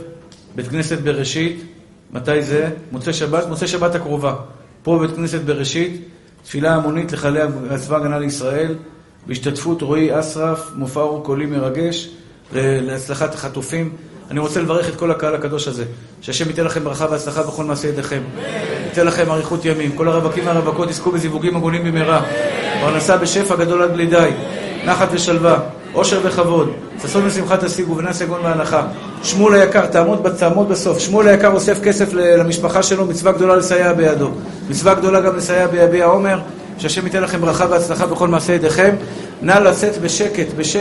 בית כנסת בראשית, מתי זה? מוצאי שבת, מוצאי שבת הקרובה. פה בבית כנסת בראשית, תפילה המונית לחיילי צבא הגנה לישראל, בהשתתפות רועי אסרף, מופע אור קולי מרגש, להצלחת החטופים. אני רוצה לברך את כל הקהל הקדוש הזה, שהשם ייתן לכם ברכה והצלחה בכל מעשה ידיכם. ייתן לכם אריכות ימים. כל הרווקים והרווקות יזכו בזיווגים הגונים במהרה. פרנסה בשפע גדול עד בלי די. נחת ושלווה. אושר וכבוד. ששון ושמחה תשיגו ונס יגון והנחה. שמואל היקר, תעמוד, תעמוד בסוף. שמואל היקר אוסף כסף למשפחה שלו, מצווה גדולה לסייע בידו. מצווה גדולה גם לסייע ביביע עומר. שהשם ייתן לכם ברכה והצלחה בכל מעשה ידיכם. נא לצאת בשקט, בשקט.